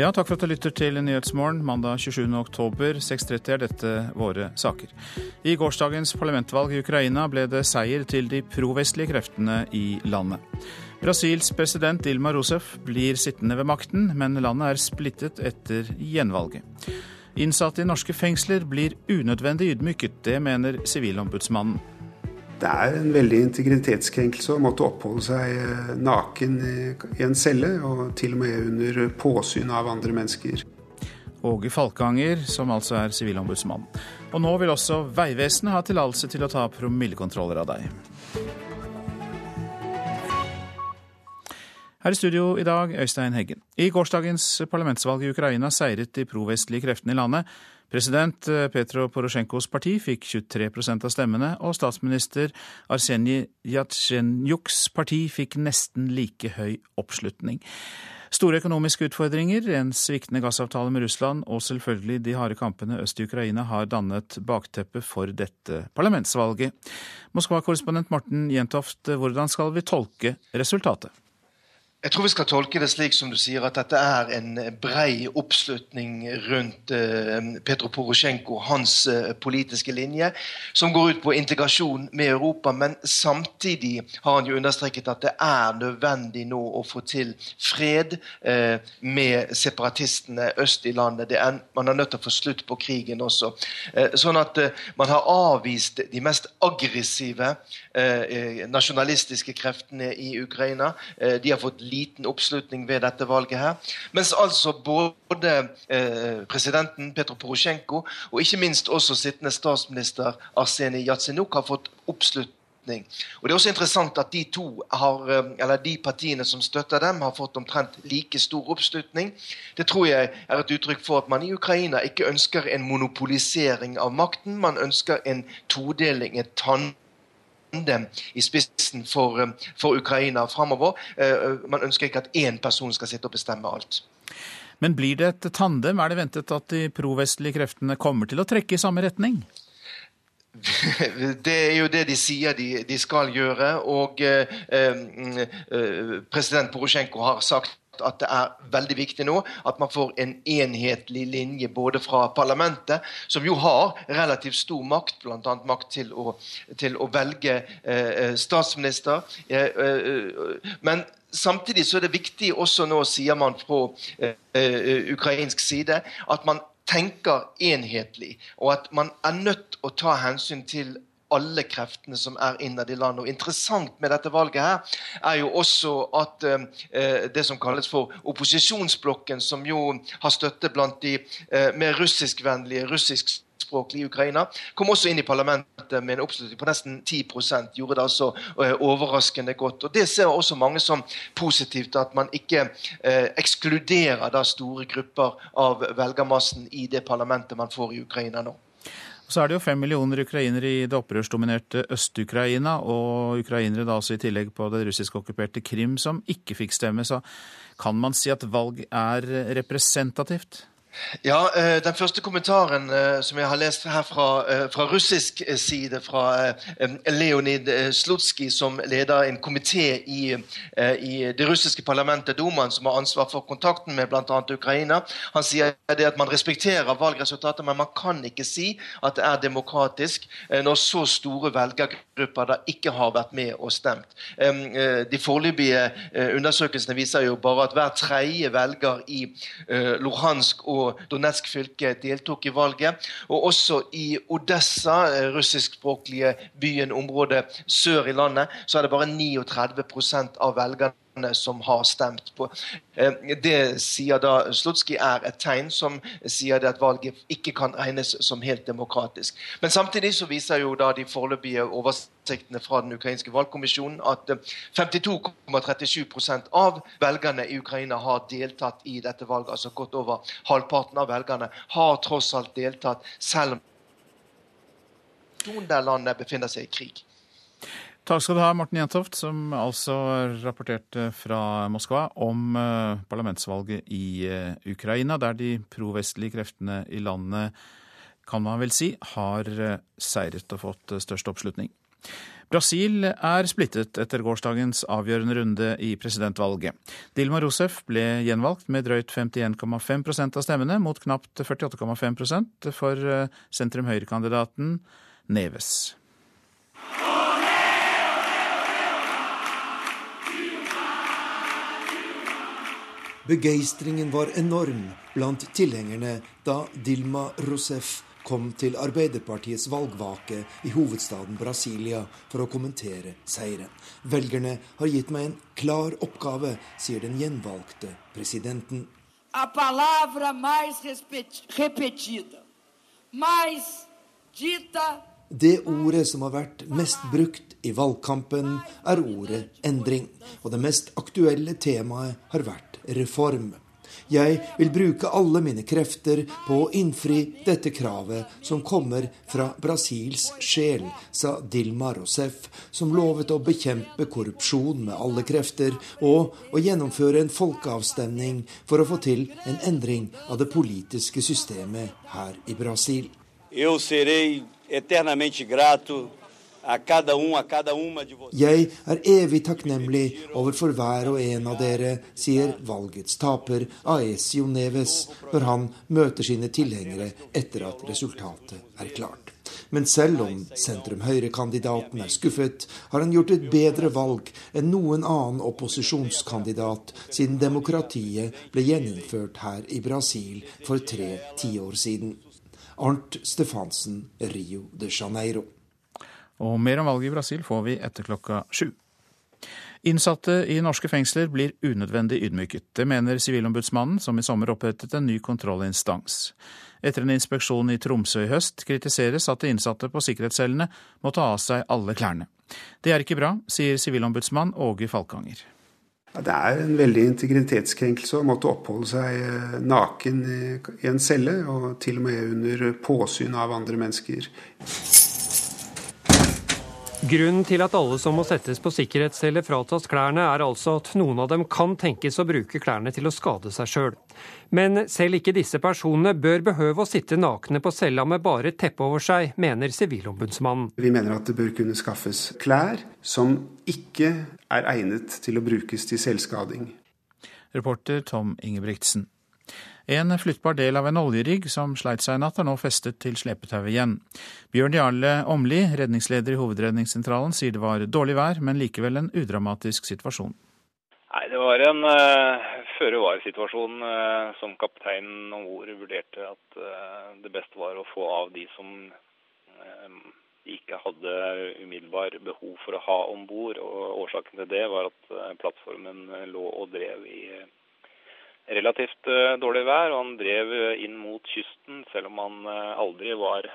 Ja, takk for at du lytter til Nyhetsmorgen mandag 27. oktober. 6.30 er dette våre saker. I gårsdagens parlamentvalg i Ukraina ble det seier til de provestlige kreftene i landet. Brasils president Dilma Rousef blir sittende ved makten, men landet er splittet etter gjenvalget. Innsatte i norske fengsler blir unødvendig ydmyket. Det mener Sivilombudsmannen. Det er en veldig integritetskrenkelse å måtte oppholde seg eh, naken i en celle, og til og med under påsyn av andre mennesker. Åge Falkanger, som altså er sivilombudsmann. Og nå vil også Vegvesenet ha tillatelse til å ta promillekontroller av deg. Her i studio i dag, Øystein Heggen. I gårsdagens parlamentsvalg i Ukraina seiret de provestlige kreftene i landet. President eh, Petro Porosjenkos parti fikk 23% av stemmene, og statsminister Arsenij Jatsjenjuks parti fikk nesten like høy oppslutning. Store økonomiske utfordringer, en sviktende gassavtale med Russland og selvfølgelig de harde kampene øst i Ukraina har dannet bakteppe for dette parlamentsvalget. Moskva-korrespondent Morten Jentoft, hvordan skal vi tolke resultatet? Jeg tror vi skal tolke det slik som du sier, at dette er en brei oppslutning rundt eh, Petro Porosjenko, hans eh, politiske linje, som går ut på integrasjon med Europa. Men samtidig har han jo understreket at det er nødvendig nå å få til fred eh, med separatistene øst i landet. Er, man er nødt til å få slutt på krigen også. Sånn at man har avvist de mest aggressive nasjonalistiske kreftene i Ukraina. De har fått liten oppslutning ved dette valget her. Mens altså både eh, presidenten Petro Porosjenko og ikke minst også sittende statsminister Arsenij Jatsenuk har fått oppslutning. Og Det er også interessant at de to har, eh, eller de partiene som støtter dem, har fått omtrent like stor oppslutning. Det tror jeg er et uttrykk for at man i Ukraina ikke ønsker en monopolisering av makten. Man ønsker en todeling, et tann i spissen for, eh, for Ukraina framover. Eh, eh, man ønsker ikke at én person skal sitte og bestemme alt. Men blir det et tandem? Er det ventet at de provestlige kreftene kommer til å trekke i samme retning? Det er jo det de sier de, de skal gjøre. Og eh, eh, president Porosjenko har sagt at det er veldig viktig nå at man får en enhetlig linje både fra parlamentet, som jo har relativt stor makt, bl.a. makt til å, til å velge eh, eh statsminister. Eh, eh, men samtidig så er det viktig også nå, sier man fra eh, eh, ukrainsk side, at man tenker enhetlig, og at man er nødt å ta hensyn til alle kreftene som er innad i landet. Og Interessant med dette valget her er jo også at eh, det som kalles for opposisjonsblokken, som jo har støtte blant de eh, mer russiskvennlige, russisk i Ukraina, kom også inn i parlamentet med en oppslutning på nesten 10 gjorde det altså eh, overraskende godt. Og Det ser også mange som positivt, at man ikke eh, ekskluderer da store grupper av velgermassen i det parlamentet man får i Ukraina nå. Så er det jo fem millioner ukrainere i det opprørsdominerte Øst-Ukraina, og ukrainere da også i tillegg på det russisk-okkuperte Krim som ikke fikk stemme. Så kan man si at valg er representativt? Ja, eh, Den første kommentaren eh, som jeg har lest her fra, eh, fra russisk side, fra Leonid Slutskij, som leder en komité i, i, det russiske parlamentet, Dumaen, som har ansvar for kontakten med bl.a. Ukraina, han sier det at man respekterer valgresultatet, men man kan ikke si at det er demokratisk når så store velgergrupper da ikke har vært med og stemt. De foreløpige undersøkelsene viser jo bare at hver tredje velger i Luhansk og og Donetsk fylke deltok i valget. Og også i Odessa, eh, russiskspråklige byen, området sør i landet, så er det bare 39% av velgerne som har stemt på. Eh, det sier da Slutskij er et tegn som sier at valget ikke kan regnes som helt demokratisk. Men samtidig så viser jo da de foreløpige oversiktene fra den ukrainske valgkommisjonen at 52,37 eh, av velgerne i Ukraina har deltatt i dette valget. Altså godt over halvparten av velgerne har tross alt deltatt, selv om der landet befinner seg i krig. Takk skal du ha, Morten Jentoft, som altså rapporterte fra Moskva om eh, parlamentsvalget i eh, Ukraina, der de provestlige kreftene i landet, kan man vel si, har eh, seiret og fått størst oppslutning. Brasil er splittet etter gårsdagens avgjørende runde i presidentvalget. Dilma Rousef ble gjenvalgt med drøyt 51,5% av stemmene, mot knapt 48,5 for sentrum-høyre-kandidaten Neves. Begeistringen var enorm blant tilhengerne da Dilma Rousef kom til Arbeiderpartiets valgvake i hovedstaden Brasilia for å kommentere seieren. Velgerne har gitt meg en klar oppgave, sier den gjenvalgte presidenten. A palavra mais repetida, mais dita det ordet som har vært mest brukt i valgkampen, er ordet endring. Og det mest aktuelle temaet har vært reform. Jeg vil bruke alle mine krefter på å innfri dette kravet som kommer fra Brasils sjel, sa Dilma Rousef, som lovet å bekjempe korrupsjon med alle krefter og å gjennomføre en folkeavstemning for å få til en endring av det politiske systemet her i Brasil. Eu serei eternamente grato Jeg er evig takknemlig overfor hver og en av dere, sier valgets taper Aesio Neves når han møter sine tilhengere etter at resultatet er klart. Men selv om sentrum-høyre-kandidaten er skuffet, har han gjort et bedre valg enn noen annen opposisjonskandidat siden demokratiet ble gjeninnført her i Brasil for tre tiår siden. Arnt Stefansen, Rio de Janeiro. Og mer om valget i Brasil får vi etter klokka sju. Innsatte i norske fengsler blir unødvendig ydmyket. Det mener Sivilombudsmannen, som i sommer opprettet en ny kontrollinstans. Etter en inspeksjon i Tromsø i høst kritiseres at de innsatte på sikkerhetscellene må ta av seg alle klærne. Det er ikke bra, sier sivilombudsmann Åge Falkanger. Det er en veldig integritetskrenkelse å måtte oppholde seg eh, naken i en celle, og til og med under påsyn av andre mennesker. Grunnen til at alle som må settes på sikkerhetscelle fratas klærne, er altså at noen av dem kan tenkes å bruke klærne til å skade seg sjøl. Men selv ikke disse personene bør behøve å sitte nakne på cella med bare et teppe over seg, mener Sivilombudsmannen. Vi mener at det bør kunne skaffes klær som ikke er egnet til å brukes til selvskading. Reporter Tom Ingebrigtsen. En flyttbar del av en oljerigg som sleit seg i natt, er nå festet til slepetauet igjen. Bjørn Jarle Åmli, redningsleder i Hovedredningssentralen, sier det var dårlig vær, men likevel en udramatisk situasjon. Nei, Det var en uh, føre-var-situasjon uh, som kapteinen om bord vurderte at uh, det beste var å få av de som ikke hadde umiddelbar behov for å ha om bord. Årsaken til det var at plattformen lå og drev i relativt dårlig vær. Og han drev inn mot kysten, selv om han aldri var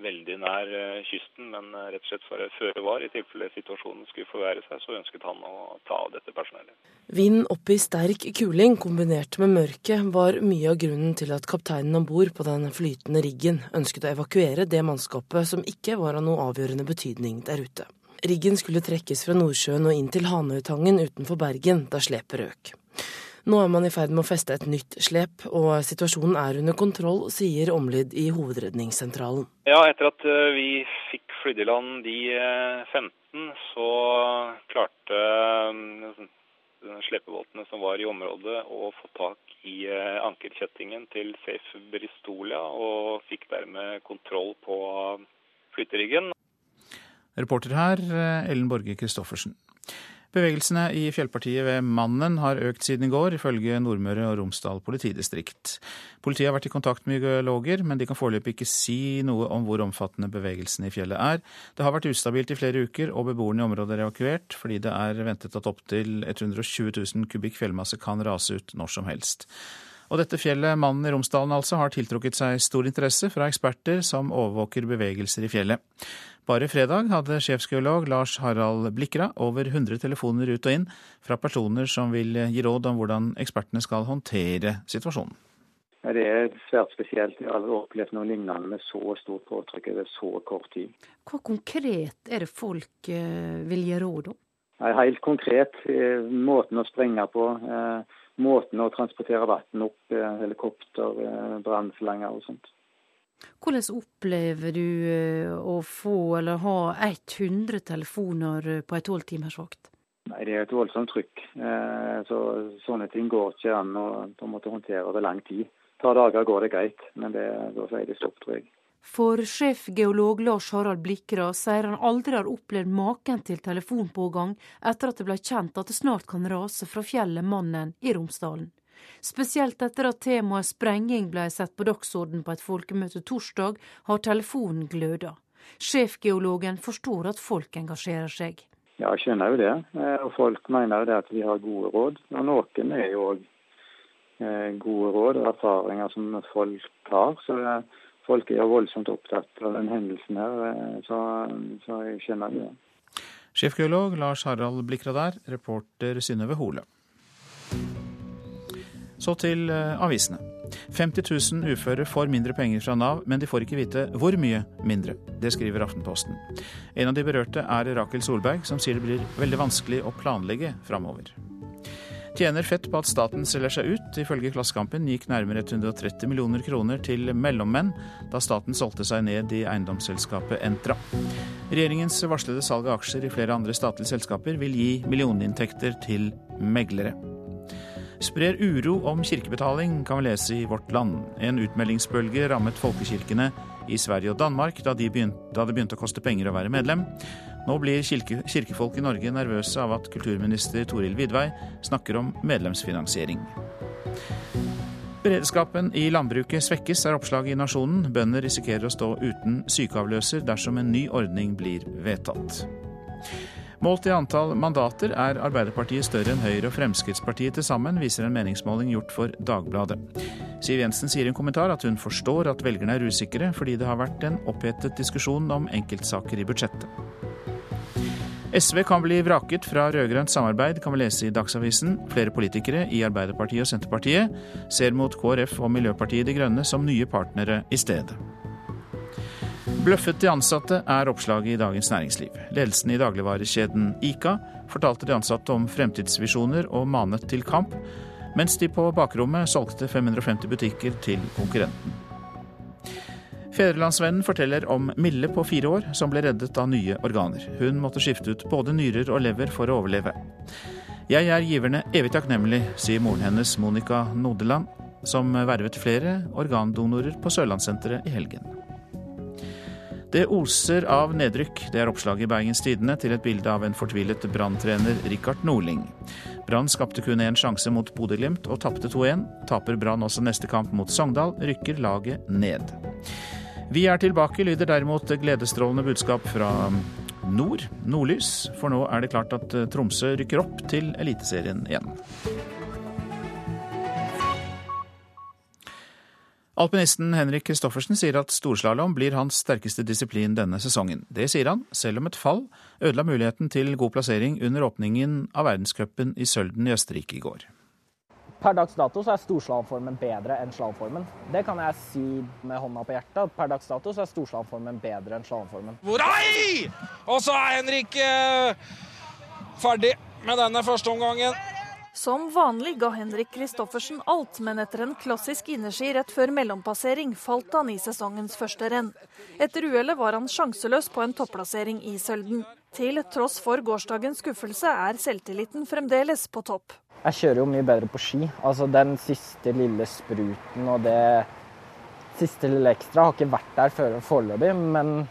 veldig nær kysten, men rett og slett for føre var. I tilfelle situasjonen skulle forverre seg, så ønsket han å ta av dette personellet. Vind opp i sterk kuling kombinert med mørke var mye av grunnen til at kapteinen om bord på den flytende riggen ønsket å evakuere det mannskapet som ikke var av noe avgjørende betydning der ute. Riggen skulle trekkes fra Nordsjøen og inn til Hanøytangen utenfor Bergen da slepet røk. Nå er man i ferd med å feste et nytt slep, og situasjonen er under kontroll, sier Omlid i Hovedredningssentralen. Ja, etter at eh, vi fikk flydd i land de 15, eh, så klarte eh, slepebåtene som var i området å få tak i ankerkjettingen til Safe Bristolia, og fikk dermed kontroll på flytteriggen. Reporter her, Ellen Borge Christoffersen. Bevegelsene i fjellpartiet ved Mannen har økt siden i går, ifølge Nordmøre og Romsdal politidistrikt. Politiet har vært i kontakt med geologer, men de kan foreløpig ikke si noe om hvor omfattende bevegelsene i fjellet er. Det har vært ustabilt i flere uker, og beboerne i området er evakuert fordi det er ventet at opptil 120 000 kubikk fjellmasse kan rase ut når som helst. Og dette fjellet, Mannen i Romsdalen altså, har tiltrukket seg stor interesse fra eksperter som overvåker bevegelser i fjellet. Bare fredag hadde sjefsgeolog Lars Harald Blikra over 100 telefoner ut og inn fra personer som vil gi råd om hvordan ekspertene skal håndtere situasjonen. Det er svært spesielt. Jeg har aldri opplevd noe lignende med så stort påtrykk over så kort tid. Hva konkret er det folk eh, vil gi råd om? Helt konkret eh, måten å sprenge på. Eh, måten å transportere vann opp. Helikopter, brannslanger og sånt. Hvordan opplever du eh, å få eller ha 100 telefoner på ei tolvtimersvakt? Nei, Det er et voldsomt trykk. Eh, så Sånne ting går ikke an å på en måte håndtere over lang tid. Et par dager går det greit, men det, da sier det stopp, tror jeg. For sjefgeolog Lars Harald Blikra sier han aldri har opplevd maken til telefonpågang etter at det ble kjent at det snart kan rase fra fjellet Mannen i Romsdalen. Spesielt etter at temaet sprenging ble sett på dagsorden på et folkemøte torsdag, har telefonen gløda. Sjefgeologen forstår at folk engasjerer seg. Ja, jeg skjønner jo det. Eh, og folk mener jo det at vi har gode råd. Og noen er jo òg eh, gode råd og erfaringer som folk har. Så eh, folk er jo voldsomt opptatt av den hendelsen her. Så, så jeg skjønner jo det. Sjefgeolog Lars Harald Blikradær, reporter Synnøve Hole. Så til eh, avisene. 50 000 uføre får mindre penger fra Nav, men de får ikke vite hvor mye mindre. Det skriver Aftenposten. En av de berørte er Rakel Solberg, som sier det blir veldig vanskelig å planlegge framover. Tjener fett på at staten selger seg ut. Ifølge Klassekampen gikk nærmere 130 millioner kroner til mellommenn da staten solgte seg ned i eiendomsselskapet Entra. Regjeringens varslede salg av aksjer i flere andre statlige selskaper vil gi millioninntekter til meglere sprer uro om kirkebetaling, kan vi lese i Vårt Land. En utmeldingsbølge rammet folkekirkene i Sverige og Danmark da, de begynte, da det begynte å koste penger å være medlem. Nå blir kirke, kirkefolk i Norge nervøse av at kulturminister Toril Vidvei snakker om medlemsfinansiering. Beredskapen i landbruket svekkes, er oppslaget i Nasjonen. Bønder risikerer å stå uten sykeavløser dersom en ny ordning blir vedtatt. Målt i antall mandater er Arbeiderpartiet større enn Høyre og Fremskrittspartiet til sammen, viser en meningsmåling gjort for Dagbladet. Siv Jensen sier i en kommentar at hun forstår at velgerne er usikre, fordi det har vært en opphetet diskusjon om enkeltsaker i budsjettet. SV kan bli vraket fra rød-grønt samarbeid, kan vi lese i Dagsavisen. Flere politikere i Arbeiderpartiet og Senterpartiet ser mot KrF og Miljøpartiet De Grønne som nye partnere i stedet. Bløffet de ansatte er oppslaget i Dagens Næringsliv. Ledelsen i dagligvarekjeden Ica fortalte de ansatte om fremtidsvisjoner og manet til kamp, mens de på bakrommet solgte 550 butikker til konkurrenten. Fedrelandsvennen forteller om Mille på fire år som ble reddet av nye organer. Hun måtte skifte ut både nyrer og lever for å overleve. Jeg er giverne evig takknemlig, sier moren hennes Monica Nodeland, som vervet flere organdonorer på Sørlandssenteret i helgen. Det oser av nedrykk. Det er oppslaget i Bergens Tidende til et bilde av en fortvilet branntrener Rikard Norling. Brann skapte kun én sjanse mot Bodø-Glimt og tapte 2-1. Taper Brann også neste kamp mot Sogndal, rykker laget ned. Vi er tilbake, lyder derimot gledesstrålende budskap fra nord, nordlys. For nå er det klart at Tromsø rykker opp til Eliteserien igjen. Alpinisten Henrik Kristoffersen sier at storslalåm blir hans sterkeste disiplin denne sesongen. Det sier han, selv om et fall ødela muligheten til god plassering under åpningen av verdenscupen i Sølden i Østerrike i går. Per dags dato så er storslalåmformen bedre enn slalåmformen. Det kan jeg si med hånda på hjertet. Per dags dato så er storslalåmformen bedre enn slalåmformen. Hvor ei! Og så er Henrik eh, ferdig med denne første omgangen. Som vanlig ga Henrik Kristoffersen alt, men etter en klassisk innerski rett før mellompassering falt han i sesongens første renn. Etter uhellet var han sjanseløs på en topplassering i Sølden. Til tross for gårsdagens skuffelse er selvtilliten fremdeles på topp. Jeg kjører jo mye bedre på ski. Altså Den siste lille spruten og det siste lille ekstra har ikke vært der foreløpig, men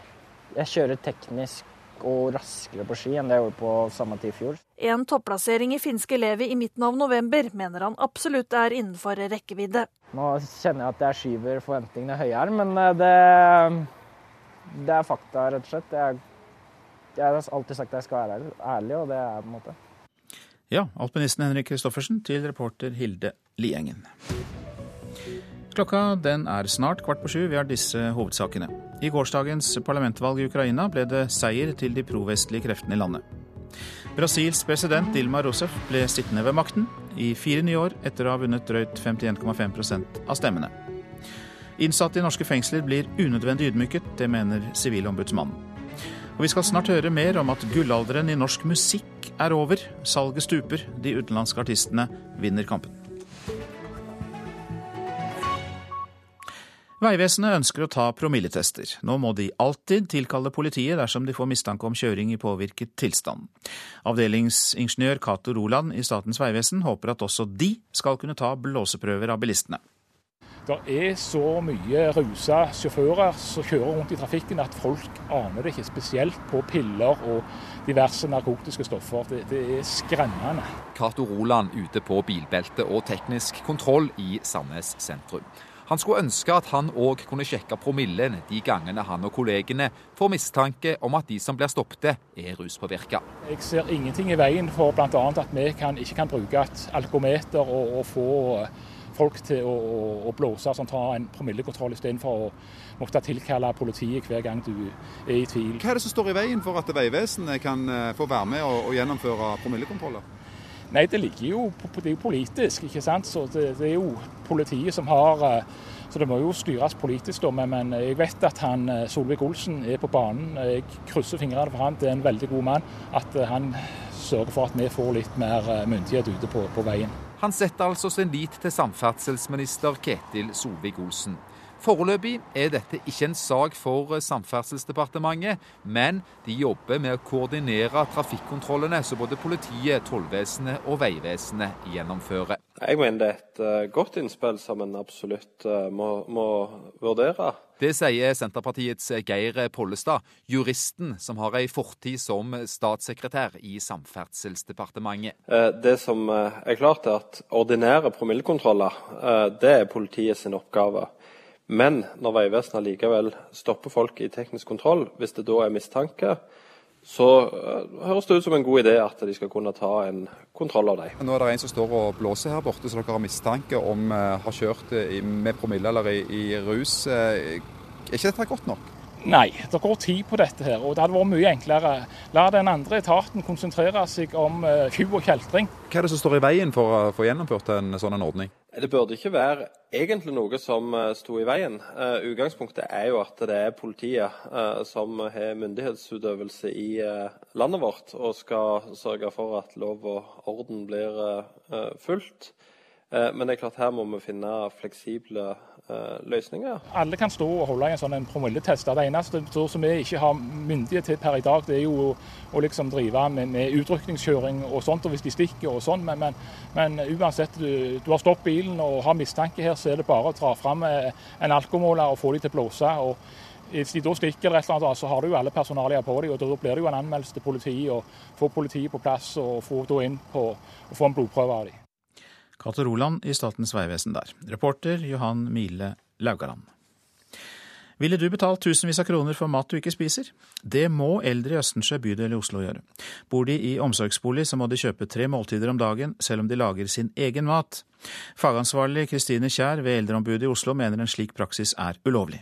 jeg kjører teknisk og raskere på ski enn det jeg gjorde på samme tid i fjor. En topplassering i finske Levi i midten av november mener han absolutt er innenfor rekkevidde. Nå kjenner jeg at jeg skyver forventningene høyere, men eh, det, det er fakta, rett og slett. Jeg, jeg, har alltid sagt at jeg skal være ærlig, og det er på en måte. Ja, alpinisten Henrik Kristoffersen til reporter Hilde Liengen. Klokka den er snart kvart på sju. Vi har disse hovedsakene. I gårsdagens parlamentvalg i Ukraina ble det seier til de provestlige kreftene i landet. Brasils president Dilma Rousef ble sittende ved makten i fire nye år etter å ha vunnet drøyt 51,5% av stemmene. Innsatte i norske fengsler blir unødvendig ydmyket, det mener Sivilombudsmannen. Og vi skal snart høre mer om at gullalderen i norsk musikk er over. Salget stuper, de utenlandske artistene vinner kampen. Vegvesenet ønsker å ta promilletester. Nå må de alltid tilkalle politiet dersom de får mistanke om kjøring i påvirket tilstand. Avdelingsingeniør Cato Roland i Statens vegvesen håper at også de skal kunne ta blåseprøver av bilistene. Det er så mye rusa sjåfører som kjører rundt i trafikken at folk aner det ikke, spesielt på piller og diverse narkotiske stoffer. Det, det er skremmende. Cato Roland ute på bilbelte og teknisk kontroll i Sandnes sentrum. Han skulle ønske at han òg kunne sjekke promillen de gangene han og kollegene får mistanke om at de som blir stoppet, er ruspåvirka. Jeg ser ingenting i veien for bl.a. at vi kan, ikke kan bruke et alkometer og, og få folk til å, å blåse som tar en promillekontroll istedenfor å måtte tilkalle politiet hver gang du er i tvil. Hva er det som står i veien for at Vegvesenet kan eh, få være med og, og gjennomføre promillekontroller? Nei, det ligger jo det er jo politisk, ikke sant. Så det, det, er jo politiet som har eh, Så det må jo styres politisk, da. Men, jeg vet at han eh, Solvik-Olsen er på banen. Jeg krysser fingrene for han. Det er en veldig god mann. At eh, han sørger for at vi får litt mer myndighet ute på, på veien. Han setter altså sin lit til samferdselsminister Ketil Solvik-Olsen. Foreløpig er dette ikke en sak for Samferdselsdepartementet, men de jobber med å koordinere trafikkontrollene som både politiet, tollvesenet og Vegvesenet gjennomfører. Jeg mener det er et eh, godt innspill som en absolutt eh, må, må vurdere. Det sier Senterpartiets Geir Pollestad, juristen som har ei fortid som statssekretær i Samferdselsdepartementet. Eh, det som er klart, er at ordinære promillekontroller det er politiet sin oppgave. Men når Vegvesenet likevel stopper folk i teknisk kontroll, hvis det da er mistanke, så uh, høres det ut som en god idé at de skal kunne ta en kontroll av dem. Nå er det en som står og blåser her borte, så dere har mistanke om uh, har kjørt uh, med promille eller i, i rus. er ikke dette godt nok? Nei, det går tid på dette her. Og det hadde vært mye enklere. La den andre etaten konsentrere seg om tjuv og kjeltring. Hva er det som står i veien for å få gjennomført en sånn en ordning? Det burde ikke være egentlig noe som uh, sto i veien. Uh, utgangspunktet er jo at det er politiet uh, som har myndighetsutøvelse i landet vårt, og skal sørge for at lov og orden blir fulgt. Men det er klart her må vi finne fleksible løsninger. Alle kan stå og holde en sånn en promilletest. Det eneste som vi ikke har myndighet til per i dag, det er jo å liksom drive med, med utrykningskjøring og sånt, og hvis de stikker og sånn. Men, men, men uansett, du, du, har stoppet bilen og har mistanke her, så er det bare å dra fram en alkomåler og få de til å blåse. og hvis de da stikker, eller et eller annet, så har du jo alle personalia på dem. og Da blir det jo en anmeldelse til politiet, og få politiet på plass og få, inn på, og få en blodprøve av dem. Cato Roland i Statens vegvesen der. Reporter Johan Mile Laugaland. Ville du betalt tusenvis av kroner for mat du ikke spiser? Det må eldre i Østensjø bydel i Oslo gjøre. Bor de i omsorgsbolig, så må de kjøpe tre måltider om dagen, selv om de lager sin egen mat. Fagansvarlig Kristine Kjær ved Eldreombudet i Oslo mener en slik praksis er ulovlig.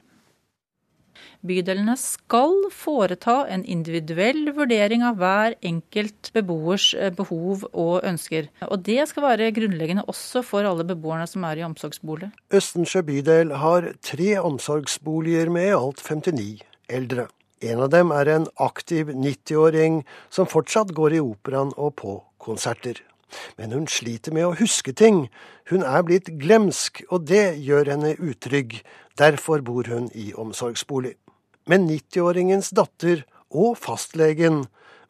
Bydelene skal foreta en individuell vurdering av hver enkelt beboers eh, behov og ønsker. Og det skal være grunnleggende også for alle beboerne som er i omsorgsbolig. Østensjø bydel har tre omsorgsboliger med i alt 59 eldre. En av dem er en aktiv 90-åring som fortsatt går i operaen og på konserter. Men hun sliter med å huske ting. Hun er blitt glemsk, og det gjør henne utrygg. Derfor bor hun i omsorgsbolig. Men 90-åringens datter og fastlegen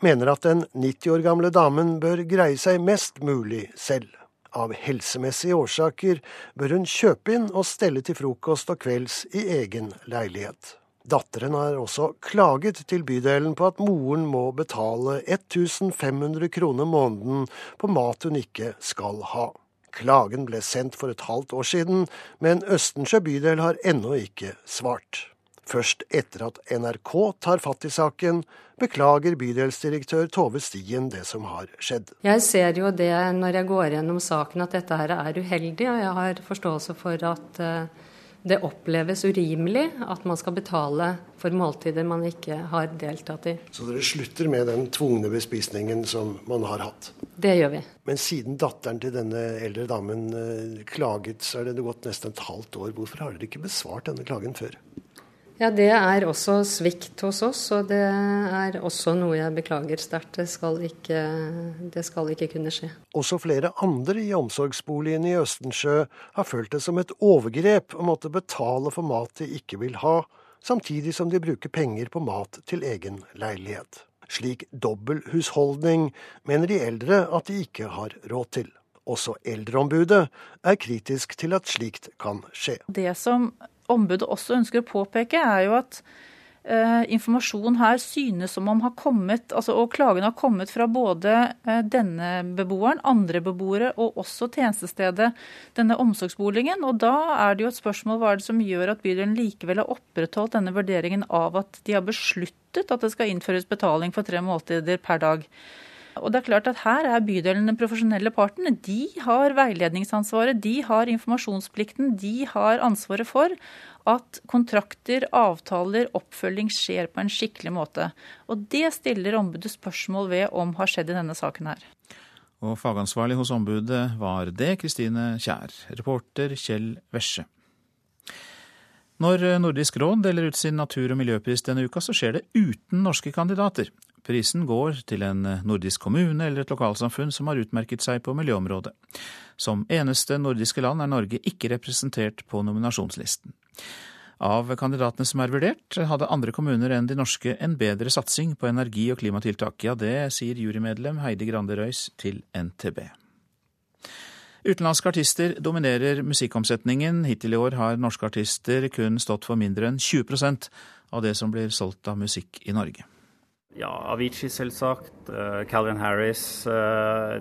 mener at den 90 år gamle damen bør greie seg mest mulig selv. Av helsemessige årsaker bør hun kjøpe inn og stelle til frokost og kvelds i egen leilighet. Datteren har også klaget til bydelen på at moren må betale 1500 kroner måneden på mat hun ikke skal ha. Klagen ble sendt for et halvt år siden, men Østensjø bydel har ennå ikke svart. Først etter at NRK tar fatt i saken, beklager bydelsdirektør Tove Stien det som har skjedd. Jeg ser jo det når jeg går gjennom saken at dette her er uheldig, og jeg har forståelse for at eh, det oppleves urimelig at man skal betale for måltider man ikke har deltatt i. Så dere slutter med den tvungne bespisningen som man har hatt? Det gjør vi. Men siden datteren til denne eldre damen eh, klaget, så er det gått nesten et halvt år. Hvorfor har dere ikke besvart denne klagen før? Ja, det er også svikt hos oss, og det er også noe jeg beklager sterkt. Det skal ikke, det skal ikke kunne skje. Også flere andre i omsorgsboligen i Østensjø har følt det som et overgrep å måtte betale for mat de ikke vil ha, samtidig som de bruker penger på mat til egen leilighet. Slik dobbelthusholdning mener de eldre at de ikke har råd til. Også Eldreombudet er kritisk til at slikt kan skje. Det som ombudet også ønsker å påpeke, er jo at eh, informasjon her synes som om har kommet, altså, og klagene har kommet fra både eh, denne beboeren, andre beboere og også tjenestestedet, denne omsorgsboligen. Og da er det jo et spørsmål hva er det som gjør at bydelen likevel har opprettholdt denne vurderingen av at de har besluttet at det skal innføres betaling for tre måltider per dag. Og det er klart at Her er bydelen den profesjonelle parten. De har veiledningsansvaret, de har informasjonsplikten. De har ansvaret for at kontrakter, avtaler, oppfølging skjer på en skikkelig måte. Og Det stiller ombudet spørsmål ved om har skjedd i denne saken her. Og fagansvarlig hos ombudet var det Kristine Kjær. Reporter Kjell Vesje. Når Nordisk råd deler ut sin natur- og miljøpris denne uka, så skjer det uten norske kandidater. Prisen går til en nordisk kommune eller et lokalsamfunn som har utmerket seg på miljøområdet. Som eneste nordiske land er Norge ikke representert på nominasjonslisten. Av kandidatene som er vurdert, hadde andre kommuner enn de norske en bedre satsing på energi- og klimatiltak. Ja, det sier jurymedlem Heidi Grande Røis til NTB. Utenlandske artister dominerer musikkomsetningen. Hittil i år har norske artister kun stått for mindre enn 20% av det som blir solgt av musikk i Norge. Ja, Avicii selvsagt. Uh, Calvin Harris, uh,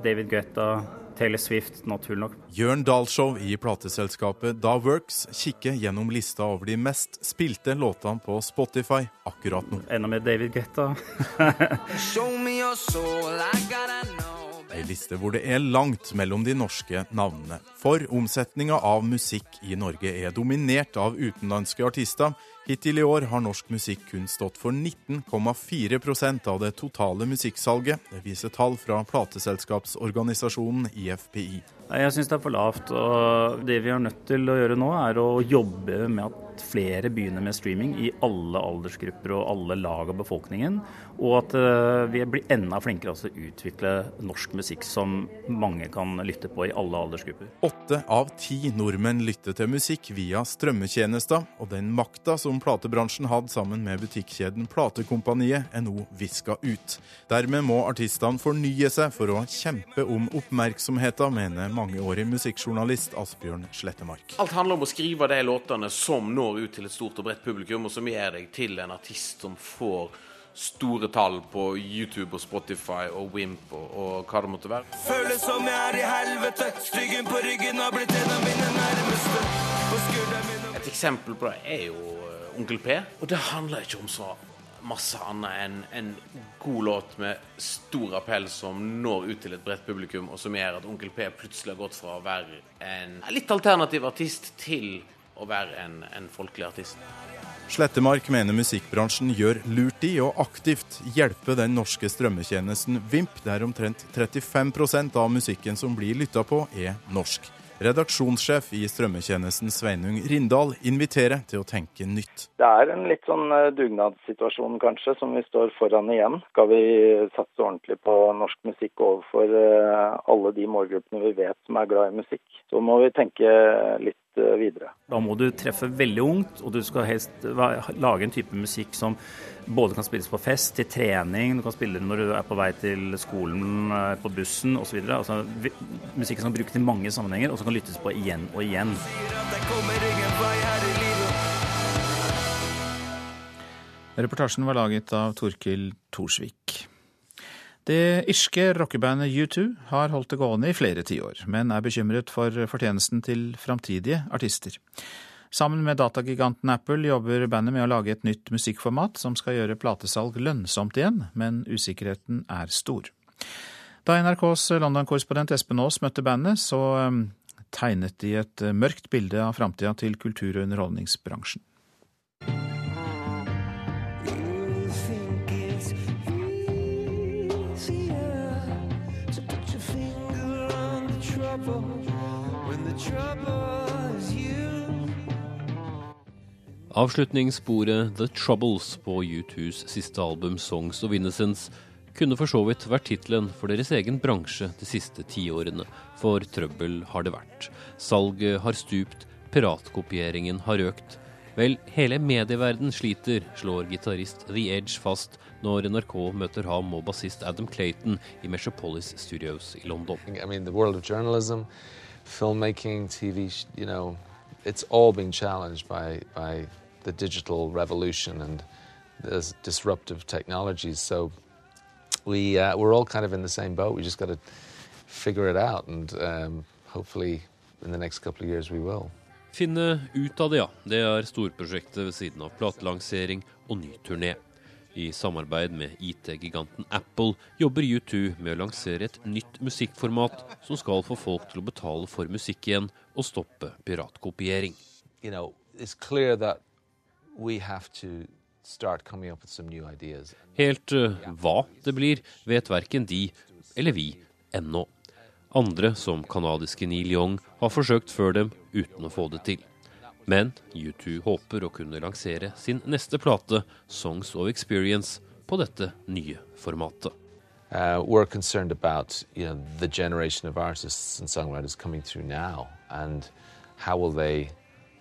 David Guetta, Taylor Swift, naturlig nok. Jørn Dahlshow i plateselskapet Da Works kikker gjennom lista over de mest spilte låtene på Spotify akkurat nå. Enda med David Guetta. Ei liste hvor det er langt mellom de norske navnene. For omsetninga av musikk i Norge er dominert av utenlandske artister Hittil i år har norsk musikk kun stått for 19,4% av det totale musikksalget. Det viser tall fra plateselskapsorganisasjonen IFPI. Jeg syns det er for lavt. og Det vi er nødt til å gjøre nå, er å jobbe med at flere begynner med streaming i alle aldersgrupper og alle lag av befolkningen. Og at eh, vi blir enda flinkere til å utvikle norsk musikk som mange kan lytte på i alle aldersgrupper. Åtte av ti nordmenn lytter til musikk via strømmetjenester, og den makta som platebransjen hadde sammen med butikkjeden Platekompaniet, er nå viska ut. Dermed må artistene fornye seg for å kjempe om oppmerksomheten, mener mangeårig musikkjournalist Asbjørn Slettemark. Alt handler om å skrive de låtene som når ut til et stort og bredt publikum, og som gjør deg til en artist som får store tall på YouTube og Spotify og Wimp og, og hva det måtte være. Føles som jeg er i helvete, styggen på ryggen har blitt en av mine nærmeste. Et eksempel på det er jo uh, Onkel P, og det handler ikke om så masse annet enn en god låt med stor appell som når ut til et bredt publikum, og som gjør at Onkel P plutselig har gått fra å være en litt alternativ artist til å være en, en folkelig artist. Slettemark mener musikkbransjen gjør lurt i å aktivt hjelpe den norske strømmetjenesten Vimp, der omtrent 35% av musikken som blir lytta på, er norsk. Redaksjonssjef i strømmetjenesten Sveinung Rindal inviterer til å tenke nytt. Det er en litt sånn eh, dugnadssituasjon kanskje, som vi står foran igjen. Skal vi satse ordentlig på norsk musikk overfor eh, alle de målgruppene vi vet som er glad i musikk, så må vi tenke litt Eh, videre. Da må du treffe veldig ungt, og du skal helst lage en type musikk som både kan spilles på fest, til trening, du kan spille når du er på vei til skolen, eh, på bussen osv. Altså, musikk som kan brukes i mange sammenhenger, og som kan lyttes på igjen og igjen. Reportasjen var laget av Torkil Thorsvik. Det irske rockebandet U2 har holdt det gående i flere tiår, men er bekymret for fortjenesten til framtidige artister. Sammen med datagiganten Apple jobber bandet med å lage et nytt musikkformat som skal gjøre platesalg lønnsomt igjen, men usikkerheten er stor. Da NRKs London-korrespondent Espen Aas møtte bandet, så um, tegnet de et mørkt bilde av framtida til kultur- og underholdningsbransjen. Avslutningssporet The Troubles på U2s siste album Songs of Innocence kunne for så vidt vært tittelen for deres egen bransje de siste tiårene, for trøbbel har det vært. Salget har stupt, piratkopieringen har økt. Vel, hele medieverden sliter, slår gitarist The Edge fast når NRK møter ham og bassist Adam Clayton i Metropolis Studios i London. I mean, the world of journalism, filmmaking, TV, you know, it's all being challenged by, by the digital revolution and the disruptive technologies. So we, uh, we're all kind of in the same boat. We just got to figure it out, and um, hopefully in the next couple of years we will. Finne ut av det, ja. Det er storprosjektet ved siden av platelansering og ny turné. I samarbeid med IT-giganten Apple jobber U2 med å lansere et nytt musikkformat som skal få folk til å betale for musikk igjen og stoppe piratkopiering. You know, Helt uh, hva det blir, vet verken de eller vi ennå. Andre, som canadiske Neil Young, har forsøkt før dem uten å få det til. Men U2 håper å kunne lansere sin neste plate, 'Songs of Experience', på dette nye formatet. Uh, we're concerned about you know, the generation of artists and songwriters coming through now, and how will they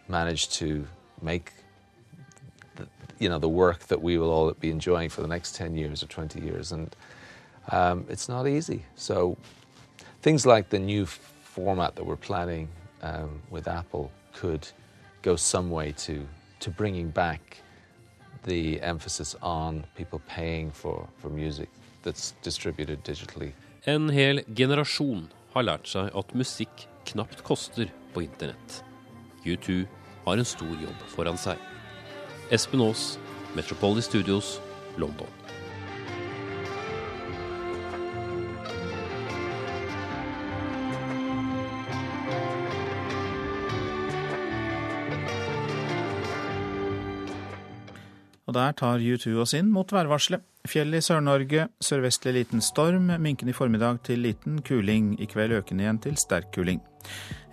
manage to make the, you know the work that we will all be enjoying for the next 10 years or 20 years and um, it's not easy so things like the new format that we're planning um, with apple could go some way to to bringing back the emphasis on people paying for, for music that's distributed digitally. En hel generasjon har lært seg at musikk knapt koster på internett. U2 har en stor jobb foran seg. Espen Aas, Metropolis Studios, London. Der tar U2 oss inn mot værvarselet. Fjell i Sør-Norge, sørvestlig liten storm, minkende i formiddag til liten kuling. I kveld økende igjen til sterk kuling.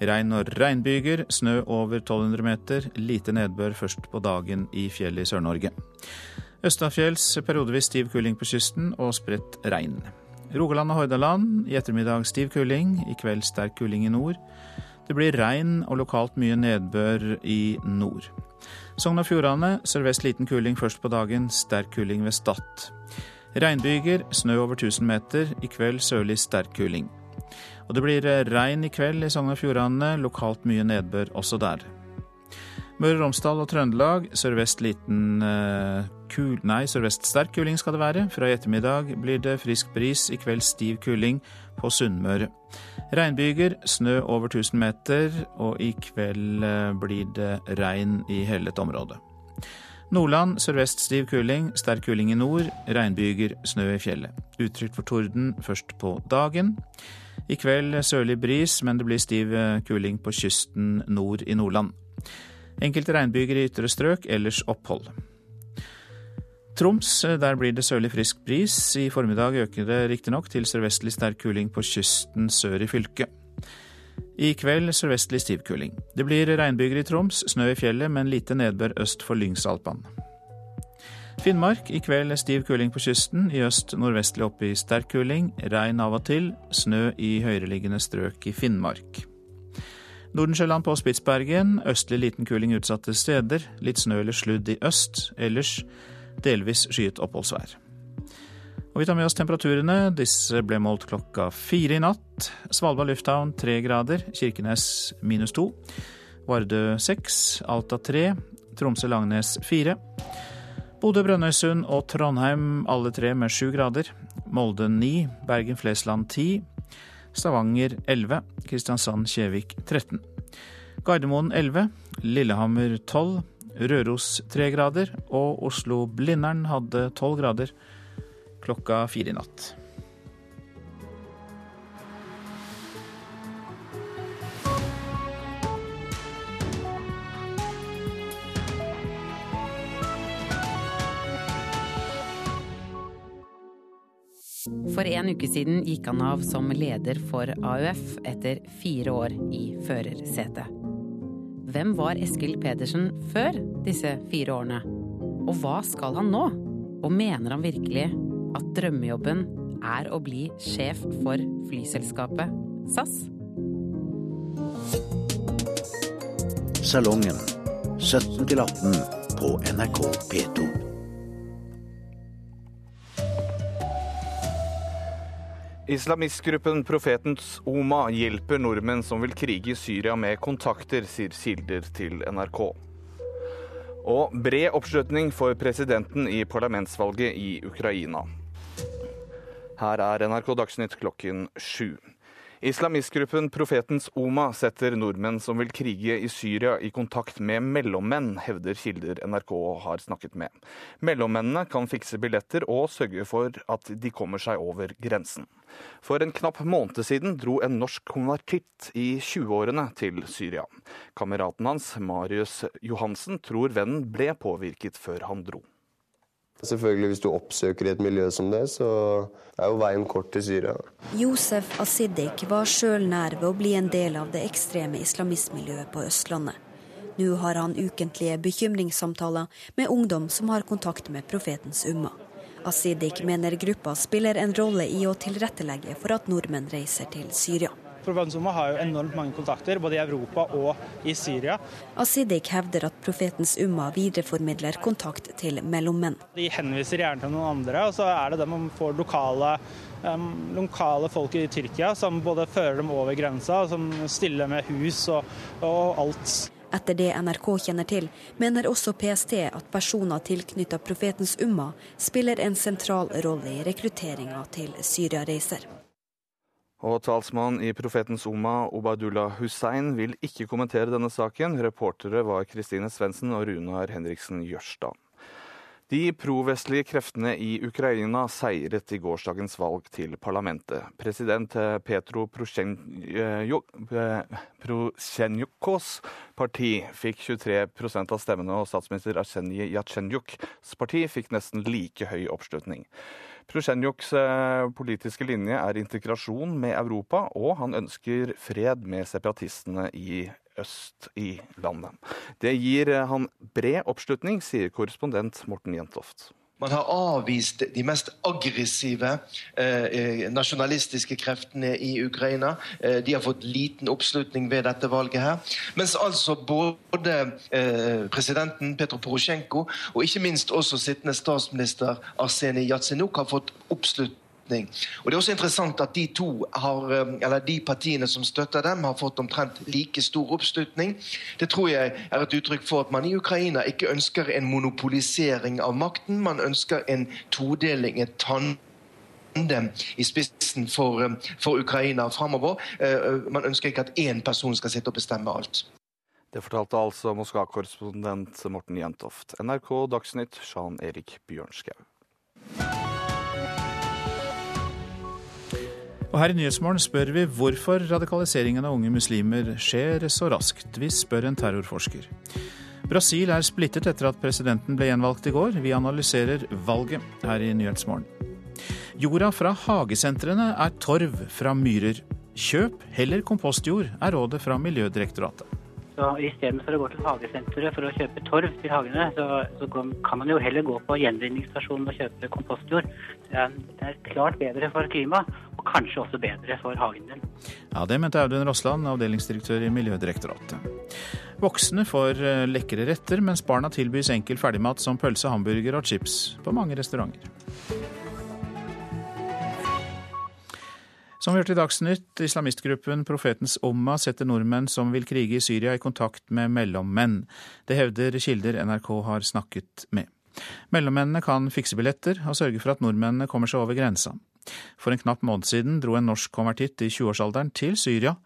Regn og regnbyger, snø over 1200 meter, lite nedbør først på dagen i fjell i Sør-Norge. Østafjells periodevis stiv kuling på kysten og spredt regn. Rogaland og Hordaland i ettermiddag stiv kuling, i kveld sterk kuling i nord. Det blir regn og lokalt mye nedbør i nord. Sogn og Fjordane sørvest liten kuling først på dagen, sterk kuling ved Stad. Regnbyger, snø over 1000 meter, i kveld sørlig sterk kuling. Og det blir regn i kveld i Sogn og Fjordane, lokalt mye nedbør også der. Møre og Romsdal og Trøndelag sørvest liten uh, kul... Nei, sørvest sterk kuling skal det være. Fra i ettermiddag blir det frisk bris, i kveld stiv kuling på Sunnmøre. Regnbyger, snø over 1000 meter, og i kveld uh, blir det regn i hele dette området. Nordland sørvest stiv kuling, sterk kuling i nord, regnbyger, snø i fjellet. Utrygt for torden først på dagen. I kveld sørlig bris, men det blir stiv kuling på kysten nord i Nordland. Enkelte regnbyger i ytre strøk, ellers opphold. Troms, der blir det sørlig frisk bris. I formiddag øker det riktignok til sørvestlig sterk kuling på kysten sør i fylket. I kveld sørvestlig stiv kuling. Det blir regnbyger i Troms, snø i fjellet, men lite nedbør øst for Lyngsalpan. Finnmark i kveld stiv kuling på kysten, i øst nordvestlig opp i sterk kuling. Regn av og til, snø i høyereliggende strøk i Finnmark. Nordensjøland på Spitsbergen. Østlig liten kuling utsatte steder. Litt snø eller sludd i øst. Ellers delvis skyet oppholdsvær. Og Vi tar med oss temperaturene. Disse ble målt klokka fire i natt. Svalbard lufthavn tre grader. Kirkenes minus to. Vardø seks. Alta tre. Tromsø-Langnes fire. Bodø-Brønnøysund og Trondheim alle tre med sju grader. Molde ni. Bergen-Flesland ti. Stavanger 11, Kristiansand-Kjevik 13. Gardermoen 11, Lillehammer 12, Røros 3 grader og Oslo-Blindern hadde 12 grader klokka fire i natt. For en uke siden gikk han av som leder for AUF etter fire år i førersetet. Hvem var Eskil Pedersen før disse fire årene? Og hva skal han nå? Og mener han virkelig at drømmejobben er å bli sjef for flyselskapet SAS? Salongen 17 18 på NRK P2. Islamistgruppen Profetens Oma hjelper nordmenn som vil krige i Syria med kontakter, sier kilder til NRK. Og bred oppslutning for presidenten i parlamentsvalget i Ukraina. Her er NRK Dagsnytt klokken sju. Islamistgruppen Profetens Oma setter nordmenn som vil krige i Syria i kontakt med mellommenn, hevder kilder NRK har snakket med. Mellommennene kan fikse billetter og sørge for at de kommer seg over grensen. For en knapp måned siden dro en norsk konvertitt i 20-årene til Syria. Kameraten hans, Marius Johansen, tror vennen ble påvirket før han dro. Selvfølgelig, Hvis du oppsøker et miljø som det, så er jo veien kort til Syria. Josef Asidik var sjøl nær ved å bli en del av det ekstreme islamistmiljøet på Østlandet. Nå har han ukentlige bekymringssamtaler med ungdom som har kontakt med profetens umma. Asidik mener gruppa spiller en rolle i å tilrettelegge for at nordmenn reiser til Syria. Profetens har jo enormt mange kontakter, både i Europa og i Syria. Asidik hevder at Profetens Umma videreformidler kontakt til mellommenn. De henviser gjerne til noen andre, og så er det dem man får lokale, um, lokale folk i Tyrkia som både fører dem over grensa, som stiller med hus og, og alt. Etter det NRK kjenner til, mener også PST at personer tilknyttet Profetens Umma spiller en sentral rolle i rekrutteringa til Syria-reiser. Og talsmann i Profetens Oma, Obadullah Hussein, vil ikke kommentere denne saken. Reportere var Kristine Svendsen og Runar Henriksen Jørstad. De provestlige kreftene i Ukraina seiret i gårsdagens valg til parlamentet. President Petro Prosjenjukos parti fikk 23% av stemmene, og statsminister Arsenij Jatsjenjuks parti fikk nesten like høy oppslutning. Prosjenjuks eh, politiske linje er integrasjon med Europa, og han ønsker fred med separatistene i øst i landet. Det gir eh, han bred oppslutning, sier korrespondent Morten Jentoft. Man har avvist de mest aggressive eh, eh, nasjonalistiske kreftene i Ukraina. Eh, de har fått liten oppslutning ved dette valget her. Mens altså både eh, presidenten Petro Porosjenko og ikke minst også sittende statsminister Arsenij Jatsenuk har fått oppslutning og Det er også interessant at de to har, eh, eller de partiene som støtter dem, har fått omtrent like stor oppslutning. Det tror jeg er et uttrykk for at man i Ukraina ikke ønsker en monopolisering av makten. Man ønsker en todeling, et tandem i spissen for, eh, for Ukraina framover. Eh, man ønsker ikke at én person skal sitte og bestemme alt. Det fortalte altså Moskva-korrespondent Morten Jentoft. NRK Dagsnytt, Jean Erik Bjørnskau. Og her i Nyhetsmorgen spør vi hvorfor radikaliseringen av unge muslimer skjer så raskt. Vi spør en terrorforsker. Brasil er splittet etter at presidenten ble gjenvalgt i går. Vi analyserer valget her i Nyhetsmorgen. Jorda fra hagesentrene er torv fra myrer. Kjøp heller kompostjord, er rådet fra Miljødirektoratet. Så Istedenfor å gå til hagesenteret for å kjøpe torv til hagene, så, så, kan man jo heller gå på gjenvinningsstasjonen og kjøpe kompostjord. Det er, klart bedre for klimaet, og kanskje også bedre for hagen din. Ja, Det mente Audun Rossland, avdelingsdirektør i Miljødirektoratet. Voksne får eh, lekre retter, mens barna tilbys enkel ferdigmat som pølse, hamburger og chips på mange restauranter. Som vi hørte i Dagsnytt, islamistgruppen Profetens Omma setter nordmenn som vil krige i Syria i kontakt med mellommenn. Det hevder kilder NRK har snakket med. Mellommennene kan fikse billetter og sørge for at nordmennene kommer seg over grensa. For en knapp måned siden dro en norsk konvertitt i 20-årsalderen til Syria.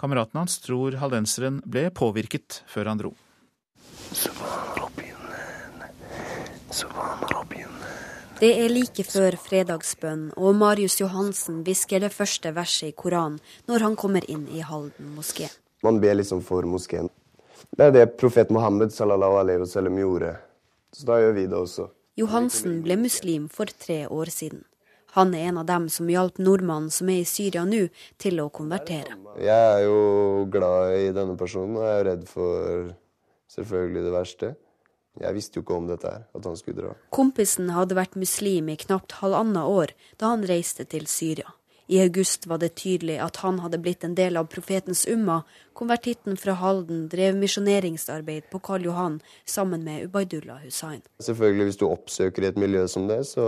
Kameraten hans tror haldenseren ble påvirket før han dro. Det er like før fredagsbønn, og Marius Johansen hvisker det første verset i Koranen når han kommer inn i Halden moské. Man ber liksom for moskeen. Det er det profet Mohammed sallallahu alaihi wasallam gjorde. Så da gjør vi det også. Johansen ble muslim for tre år siden. Han er en av dem som hjalp nordmannen som er i Syria nå, til å konvertere. Jeg er jo glad i denne personen, og jeg er redd for selvfølgelig det verste. Jeg visste jo ikke om dette her, at han skulle dra. Kompisen hadde vært muslim i knapt halvannet år da han reiste til Syria. I august var det tydelig at han hadde blitt en del av profetens umma. Konvertitten fra Halden drev misjoneringsarbeid på Karl Johan sammen med Ubaydullah Hussain. Selvfølgelig, hvis du oppsøker et miljø som det, så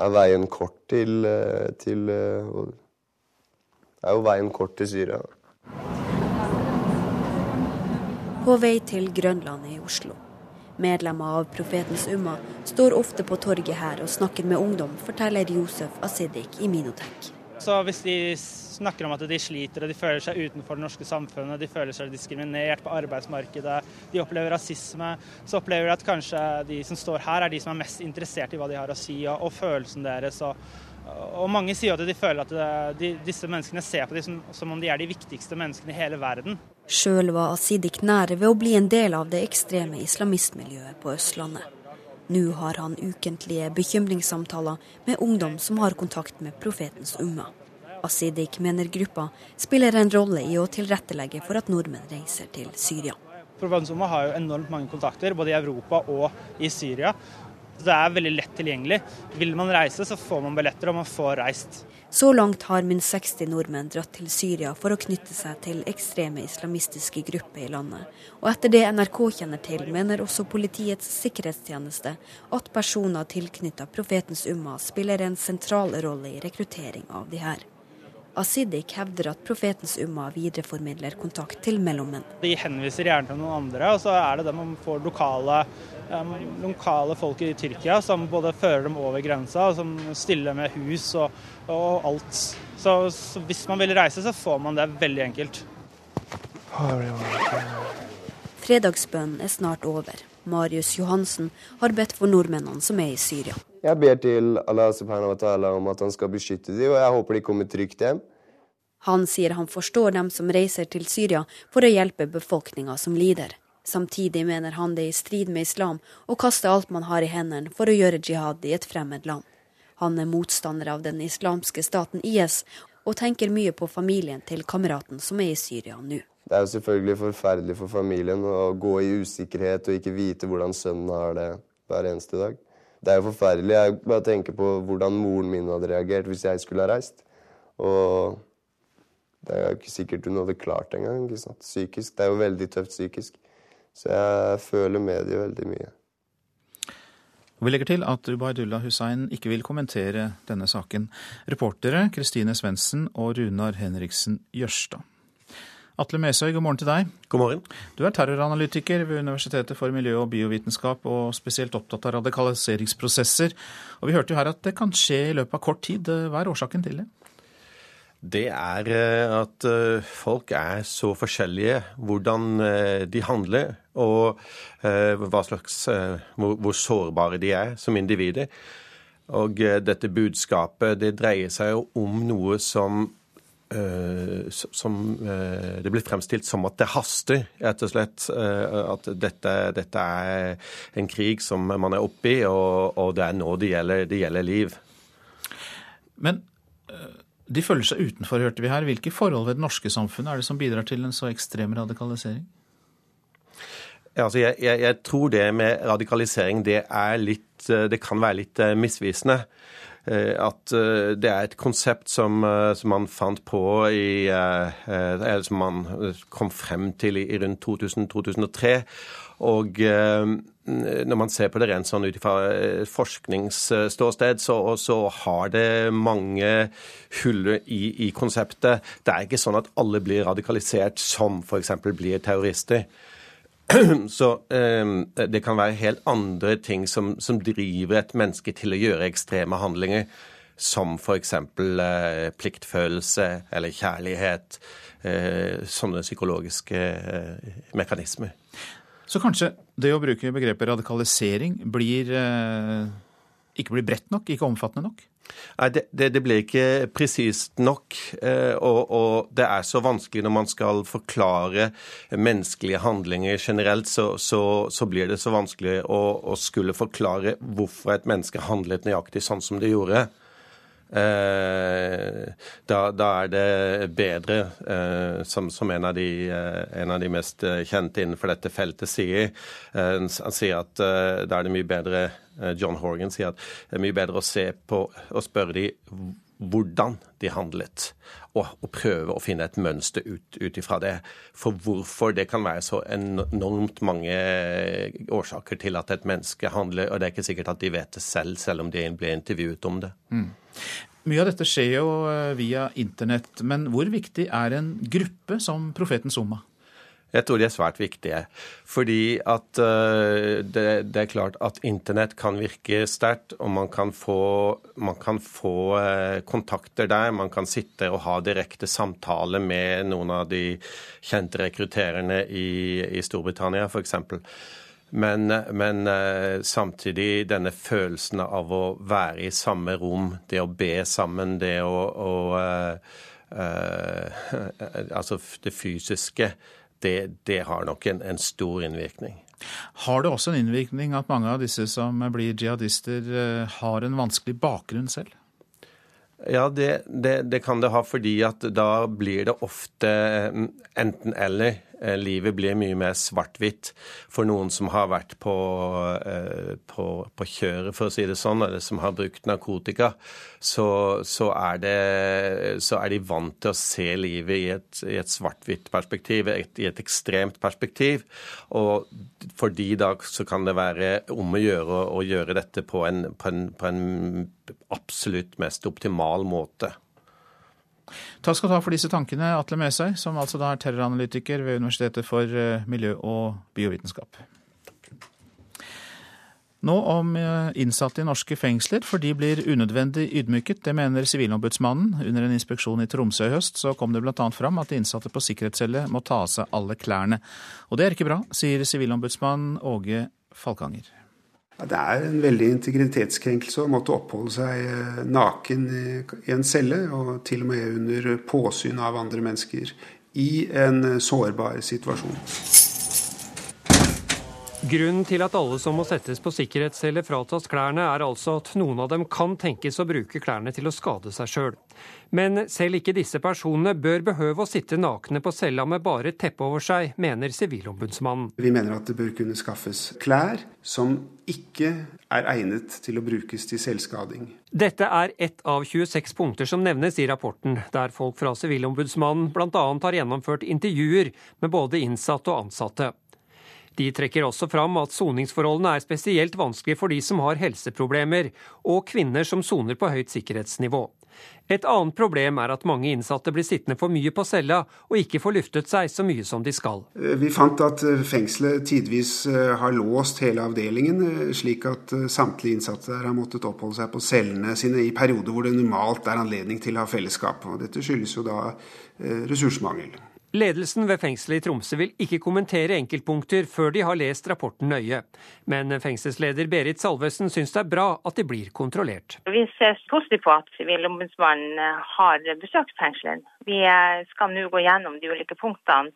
er veien kort til, eh, til eh, Er jo veien kort til Syria. På vei til Grønland i Oslo. Medlemmer av Profetens Umma står ofte på torget her og snakker med ungdom, forteller Josef Asidik i Minotek. Så hvis de snakker om at de sliter og de føler seg utenfor det norske samfunnet, de føler seg diskriminert på arbeidsmarkedet, de opplever rasisme, så opplever de at kanskje de som står her, er de som er mest interessert i hva de har å si, og, og følelsen deres. Og, og mange sier at de føler at de, disse menneskene ser på dem som, som om de er de viktigste menneskene i hele verden. Sjøl var Asidik nære ved å bli en del av det ekstreme islamistmiljøet på Østlandet. Nå har han ukentlige bekymringssamtaler med ungdom som har kontakt med profetens umma. Asidik mener gruppa spiller en rolle i å tilrettelegge for at nordmenn reiser til Syria. Profetens har jo enormt mange kontakter, både i Europa og i Syria. Det er veldig lett tilgjengelig. Vil man reise, så får man billetter, og man får reist. Så langt har minst 60 nordmenn dratt til Syria for å knytte seg til ekstreme islamistiske grupper i landet. Og etter det NRK kjenner til, mener også Politiets sikkerhetstjeneste at personer tilknyttet Profetens Umma spiller en sentral rolle i rekruttering av de her. Asidik hevder at Profetens Umma videreformidler kontakt til mellommenn. De henviser gjerne til noen andre, og så er det dem man får lokale um, lokale folk i Tyrkia som både fører dem over grensa, og som stiller med hus og, og alt. Så, så, hvis man vil reise, så får man det veldig enkelt. Fredagsbønnen er snart over. Marius Johansen har bedt for nordmennene som er i Syria. Jeg ber til Allah subhanahu wa ta'ala om at han skal beskytte dem, og jeg håper de kommer trygt hjem. Han sier han forstår dem som reiser til Syria for å hjelpe befolkninga som lider. Samtidig mener han det er i strid med islam å kaste alt man har i hendene for å gjøre jihad i et fremmed land. Han er motstander av den islamske staten IS, og tenker mye på familien til kameraten som er i Syria nå. Det er jo selvfølgelig forferdelig for familien å gå i usikkerhet og ikke vite hvordan sønnen har det hver eneste dag. Det er jo forferdelig. Jeg bare tenker på hvordan moren min hadde reagert hvis jeg skulle ha reist. Og det er jo ikke sikkert hun hadde klart det engang. Psykisk. Det er jo veldig tøft psykisk. Så jeg føler med dem veldig mye. Vi legger til at Ubaydullah Hussein ikke vil kommentere denne saken. Reportere Kristine Svendsen og Runar Henriksen Jørstad. Atle Mesøy, god morgen til deg. God morgen. Du er terroranalytiker ved Universitetet for miljø og biovitenskap, og spesielt opptatt av radikaliseringsprosesser. Og Vi hørte jo her at det kan skje i løpet av kort tid. Hva er årsaken til det? det er eh, at eh, folk er så forskjellige hvordan eh, de handler, og slags, hvor, hvor sårbare de er som individer. Og dette budskapet det dreier seg jo om noe som som Det blir fremstilt som at det haster, rett og slett. At dette, dette er en krig som man er oppe i, og, og det er nå det gjelder, det gjelder liv. Men de føler seg utenfor, hørte vi her. Hvilke forhold ved det norske samfunnet er det som bidrar til en så ekstrem radikalisering? Altså jeg, jeg, jeg, tror det med radikalisering det, litt, eh, det kan være litt eh, misvisende. Eh, at det er et konsept som, som man fant på i Eller som man kom frem til i rundt 2000-2003. Og når man ser på det rent sånn ut fra eh, forskningsståsted, så, så, har det mange hull i, i, konseptet. Det er ikke sånn at alle blir radikalisert som f.eks. blir terrorister. Så eh, det kan være helt andre ting som, som, driver et menneske til å gjøre ekstreme handlinger, som f.eks. Eh, pliktfølelse eller kjærlighet. Eh, sånne psykologiske eh, mekanismer. Så kanskje det å bruke begrepet radikalisering blir, eh, ikke blir bredt nok, ikke omfattende nok? Nei, det, det, det blir ikke presist nok. Eh, og, og, det er så vanskelig når man skal forklare menneskelige handlinger generelt, så, så, så blir det så vanskelig å, å, skulle forklare hvorfor et menneske handlet nøyaktig sånn som det gjorde. Eh, da, da, er det bedre, eh, som, som en, av de, eh, en, av de, mest kjente innenfor dette feltet sier. Han sier at da er det mye bedre John Horgan sier at det er mye bedre å se på og spørre de hvordan de handlet, og, og prøve å finne et mønster ut ifra det. For hvorfor det kan være så enormt mange årsaker til at et menneske handler, og det er ikke sikkert at de vet det selv, selv om de blir intervjuet om det. Mm. Mye av dette skjer jo eh, via internett, men hvor viktig er en gruppe som Profetens Umma? Jeg tror de er svært viktige. Fordi at uh, det, det, er klart at internett kan virke sterkt, og man kan få, man kan få uh, kontakter der. Man kan sitte og ha direkte samtale med noen av de kjente rekruttererne i, i Storbritannia, f.eks. Men, men uh, samtidig denne følelsen av å være i samme rom, det å be sammen, det å, å Altså det fysiske det, det har nok en, en, stor innvirkning. Har det også en innvirkning at mange av disse som blir jihadister, eh, har en vanskelig bakgrunn selv? Ja, det, det, det, kan det ha, fordi at da blir det ofte mm, enten-eller. Eh, livet blir mye mer svart-hvitt for noen som har vært på, eh, på, på, kjøret, for å si det sånn, eller som har brukt narkotika. Så, så, er, det, så er, de vant til å se livet i et, et svart-hvitt perspektiv, et, i et ekstremt perspektiv. Og for de da så kan det være om å gjøre å gjøre dette på en, på en, på en absolutt mest optimal måte. Takk skal du ha for disse tankene, Atle Mesøy, som altså da er terroranalytiker ved Universitetet for eh, miljø- og biovitenskap. Nå om eh, innsatte i norske fengsler, for de blir unødvendig ydmyket. Det mener Sivilombudsmannen. Under en inspeksjon i Tromsø i høst så kom det bl.a. fram at de innsatte på sikkerhetscelle må ta av seg alle klærne. Og det er ikke bra, sier sivilombudsmann Åge Falkanger. Det er en veldig integritetskrenkelse å måtte oppholde seg eh, naken i en celle, og til og med under påsyn av andre mennesker, i en eh, sårbar situasjon. Grunnen til at alle som må settes på sikkerhetscelle fratas klærne, er altså at noen av dem kan tenkes å bruke klærne til å skade seg sjøl. Men selv ikke disse personene bør behøve å sitte nakne på cella med bare et teppe over seg, mener Sivilombudsmannen. Vi mener at det bør kunne skaffes klær som ikke er egnet til å brukes til selvskading. Dette er ett av 26 punkter som nevnes i rapporten, der folk fra Sivilombudsmannen bl.a. har gjennomført intervjuer med både innsatte og ansatte. De trekker også fram at soningsforholdene er spesielt vanskelig for de som har helseproblemer, og kvinner som soner på høyt sikkerhetsnivå. Et annet problem er at mange innsatte blir sittende for mye på cella og ikke får luftet seg så mye som de skal. Vi fant at eh, fengselet tidvis eh, har låst hele avdelingen, eh, slik at samtlige innsatte der har måttet oppholde seg på cellene sine i perioder hvor det normalt er anledning til å ha fellesskap. Og dette skyldes jo da ressursmangel. Ledelsen ved fengselet i Tromsø vil ikke kommentere enkeltpunkter før de har lest rapporten nøye. Men fengselsleder Berit Salvesen syns det er bra at de blir kontrollert. Vi ser positivt på at Sivilombudsmannen har besøkt fengselet. Vi skal nå gå gjennom de ulike punktene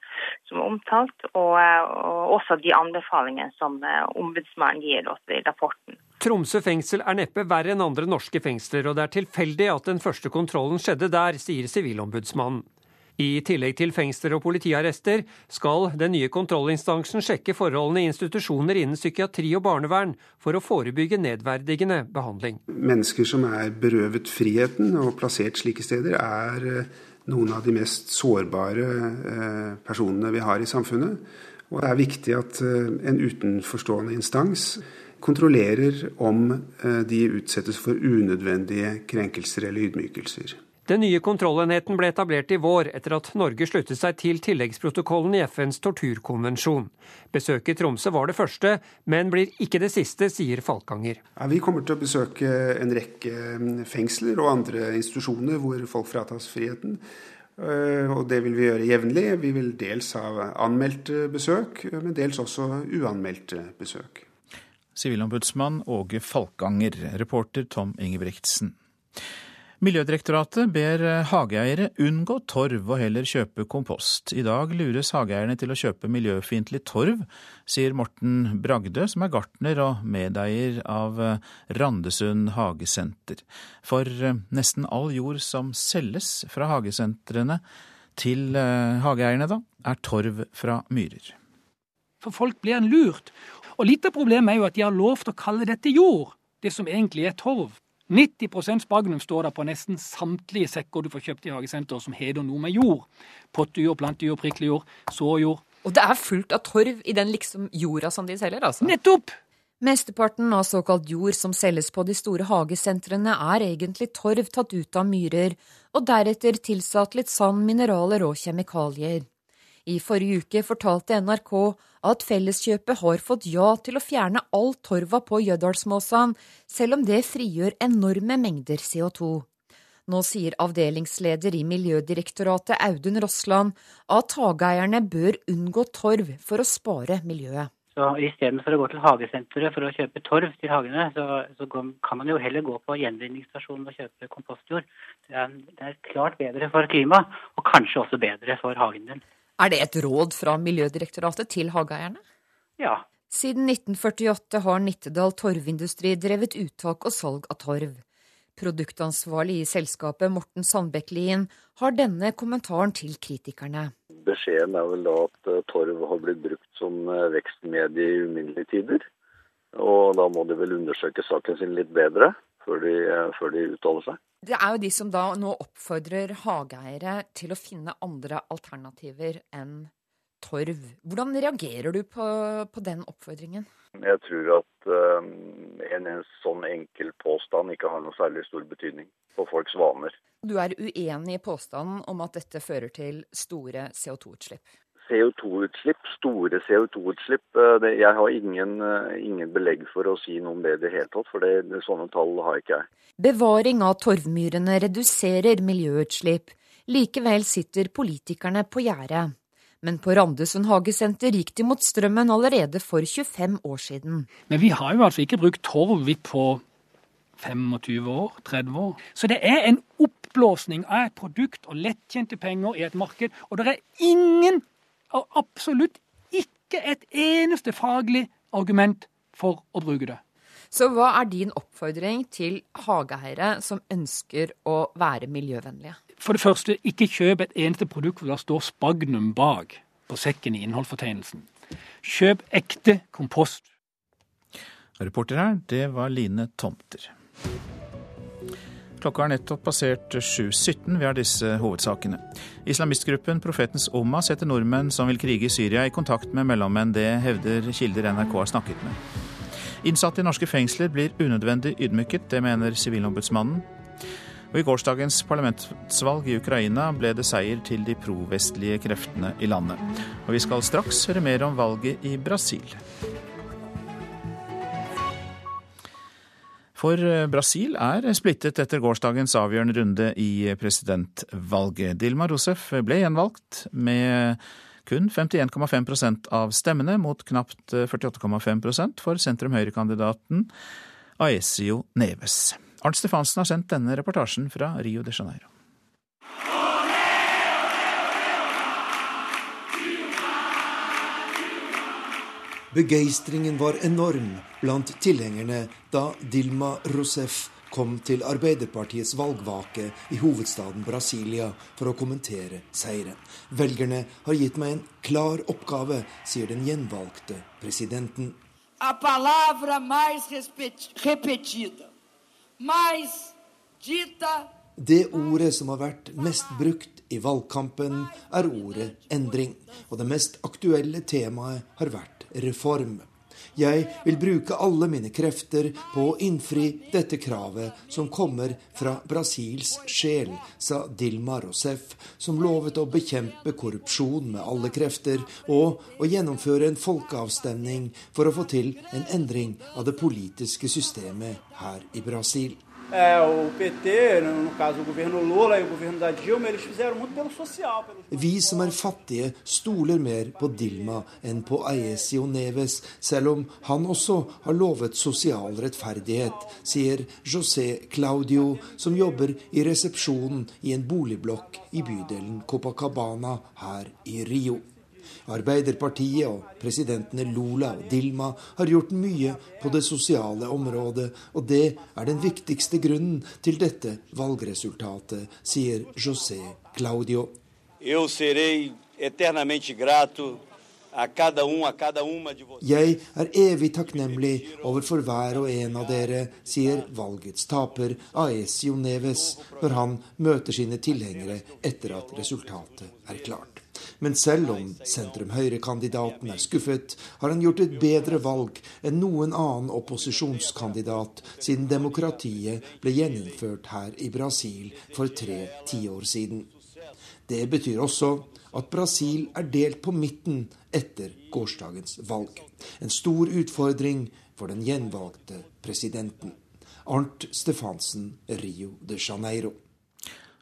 som er omtalt, og, og også de anbefalingene som ombudsmannen gir oss i rapporten. Tromsø fengsel er neppe verre enn andre norske fengsler, og det er tilfeldig at den første kontrollen skjedde der, sier Sivilombudsmannen. I tillegg til fengsler og politiarrester skal den nye kontrollinstansen sjekke forholdene i institusjoner innen psykiatri og barnevern for å forebygge nedverdigende behandling. Mennesker som er berøvet friheten og plassert slike steder, er eh, noen av de mest sårbare eh, personene vi har i samfunnet. Og det er viktig at eh, en utenforstående instans kontrollerer om de utsettes for unødvendige krenkelser eller ydmykelser. Den nye kontrollenheten ble etablert i vår etter at Norge sluttet seg til tilleggsprotokollen i FNs torturkonvensjon. Besøket i Tromsø var det første, men blir ikke det siste, sier Falkanger. Ja, vi kommer til å besøke en rekke mm, fengsler og andre institusjoner hvor folk fratas friheten. Eh, og det vil vi gjøre jevnlig. Vi vil dels ha anmeldte besøk, men dels også uanmeldte besøk. Sivilombudsmann Åge Falkanger, reporter Tom Ingebrigtsen. Miljødirektoratet ber hageeiere unngå torv og heller kjøpe kompost. I dag lures hageeierne til å kjøpe miljøfiendtlig torv, sier Morten Bragdø, som er gartner og medeier av Randesund hagesenter. For nesten all jord som selges fra hagesentrene til hageeierne, da, er torv fra myrer. For folk blir en lurt. Og litt av problemet er jo at de har lovt å kalle dette jord, det som egentlig er torv. 90% spagnum står det på nesten samtlige sekker du får kjøpt i hagesenter som heter noe med jord. Pottejord, plantejord, priklejord, såjord. Og det er fullt av torv i den liksom jorda som de selger, altså? Nettopp! Mesteparten av såkalt jord som selges på de store hagesentrene, er egentlig torv tatt ut av myrer, og deretter tilsatt litt sand, mineraler og kjemikalier. I forrige uke fortalte NRK at Felleskjøpet har fått ja til å fjerne all torva på Jødalsmåsan, selv om det frigjør enorme mengder CO2. Nå sier avdelingsleder i Miljødirektoratet Audun Rossland at hageeierne bør unngå torv for å spare miljøet. Så Istedenfor å gå til hagesenteret for å kjøpe torv til hagene, så, så kan man jo heller gå på gjenvinningsstasjonen og kjøpe kompostjord. Det er, det er klart bedre for klimaet, og kanskje også bedre for hagen din. Er det et råd fra Miljødirektoratet til hageeierne? Ja. Siden 1948 har Nittedal torvindustri drevet uttak og salg av torv. Produktansvarlig i selskapet, Morten Sandbekk-Lien, har denne kommentaren til kritikerne. Beskjeden er vel da at eh, torv har blitt brukt som eh, vekstmedie i uminnelige tider. Og da må de vel undersøke saken sin litt bedre før de, eh, før de uttaler seg. Det er jo de som da nå oppfordrer hageeiere til å finne andre alternativer enn torv. Hvordan reagerer du på, på den oppfordringen? Jeg tror at um, en, en sånn enkel påstand ikke har noe særlig stor betydning for folks vaner. Du er uenig i påstanden om at dette fører til store CO2-utslipp? CO2-utslipp, store CO2-utslipp. Eh, jeg har ingen, eh, ingen, belegg for å si noe om det i det hele tatt, for det, sånne tall har ikke jeg. Bevaring av torvmyrene reduserer miljøutslipp. Likevel sitter politikerne på gjerdet. Men på Randesund hagesenter gikk de mot strømmen allerede for 25 år siden. Men vi har jo altså ikke brukt torv på 25 år, 30 år. Så det er en oppblåsning av et produkt og lettjente penger i et marked. Og det er ingen absolutt ikke et eneste faglig argument for å bruke det. Så hva er din oppfordring til hageeiere som ønsker å være miljøvennlige? For det første, ikke kjøp et eneste produkt hvor det står Spagnum bak på sekken i innholdsfortegnelsen. Kjøp ekte kompost. Reporter her, det var Line Tomter. Klokka har nettopp passert 7.17. Vi har disse hovedsakene. Islamistgruppen Profetens Omma setter nordmenn som vil krige i Syria i kontakt med mellommenn. Det hevder kilder NRK har snakket med. Innsatte i norske fengsler blir unødvendig ydmyket. Det mener Sivilombudsmannen. Og I gårsdagens parlamentsvalg i Ukraina ble det seier til de provestlige kreftene i landet. Og vi skal straks høre mer om valget i Brasil. For eh, Brasil er splittet etter gårsdagens avgjørende runde i presidentvalget. Dilma Rousef ble gjenvalgt med kun 51,5% av stemmene, mot knapt 48,5% for sentrum-høyre-kandidaten Aesio Neves. Arnt Stefansen har sendt denne reportasjen fra Rio de Janeiro. Begeistringen var enorm blant tilhengerne da Dilma Rousef kom til Arbeiderpartiets valgvake i hovedstaden Brasilia for å kommentere seieren. Velgerne har gitt meg en klar oppgave, sier den gjenvalgte presidenten. A palavra mais repetida, mais dita det ordet som har vært mest brukt i valgkampen, er ordet endring. Og det mest aktuelle temaet har vært reform. Jeg vil bruke alle mine krefter på å innfri dette kravet som kommer fra Brasils sjel, sa Dilma Rousef, som lovet å bekjempe korrupsjon med alle krefter og å gjennomføre en folkeavstemning for å få til en endring av det politiske systemet her i Brasil. É, o PT, no caso o governo Lula e o governo da Dilma, eles fizeram muito pelo social. Vi som er fattige, stoler mer på Dilma enn på Aesio Neves, selv om han også har lovet sosial rettferdighet, sier José Claudio, som jobber i resepsjonen i en boligblokk i bydelen Copacabana her i Rio. Arbeiderpartiet og presidentene Lula og Dilma har gjort mye på det sosiale området, og det er den viktigste grunnen til dette valgresultatet, sier José Claudio. Um, Jeg er evig takknemlig overfor hver og en av dere, sier valgets taper Aesio Neves når han møter sine tilhengere etter at resultatet er klart. Men selv om sentrum-høyre-kandidaten er skuffet, har han gjort et bedre valg enn noen annen opposisjonskandidat siden demokratiet ble gjeninnført her i Brasil for tre tiår siden. Det betyr også at Brasil er delt på midten etter gårsdagens valg. En stor utfordring for den gjenvalgte presidenten. Arnt Stefansen, Rio de Janeiro.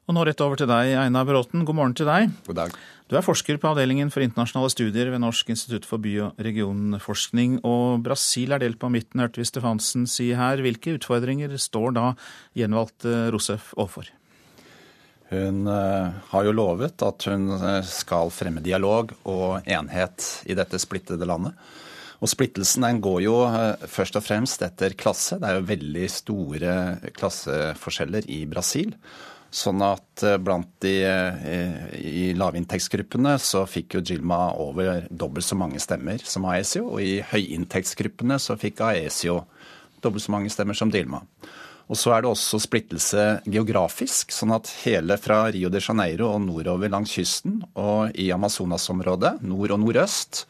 Og nå rett over til deg, Einar Bråten. God morgen til deg. God dag. Du er forsker på avdelingen for internasjonale studier ved Norsk institutt for by- og regionforskning. Og Brasil er delt på midten, hørte vi Stefansen si her. Hvilke utfordringer står da gjenvalgte Rousseff overfor? Hun uh, har jo lovet at hun eh, skal fremme dialog og enhet i dette splittede landet. Og Splittelsen den går jo først og fremst etter klasse. Det er jo veldig store klasseforskjeller i Brasil. Sånn at eh, blant de eh, i lavinntektsgruppene så fikk jo Gilma over dobbelt så mange stemmer som Aesio, og i høyinntektsgruppene så fikk Aesio dobbelt så mange stemmer som Dilma. Og så er det også splittelse geografisk, sånn at hele fra Rio de Janeiro og nordover langs kysten og i Amazonas-området, nord og nordøst,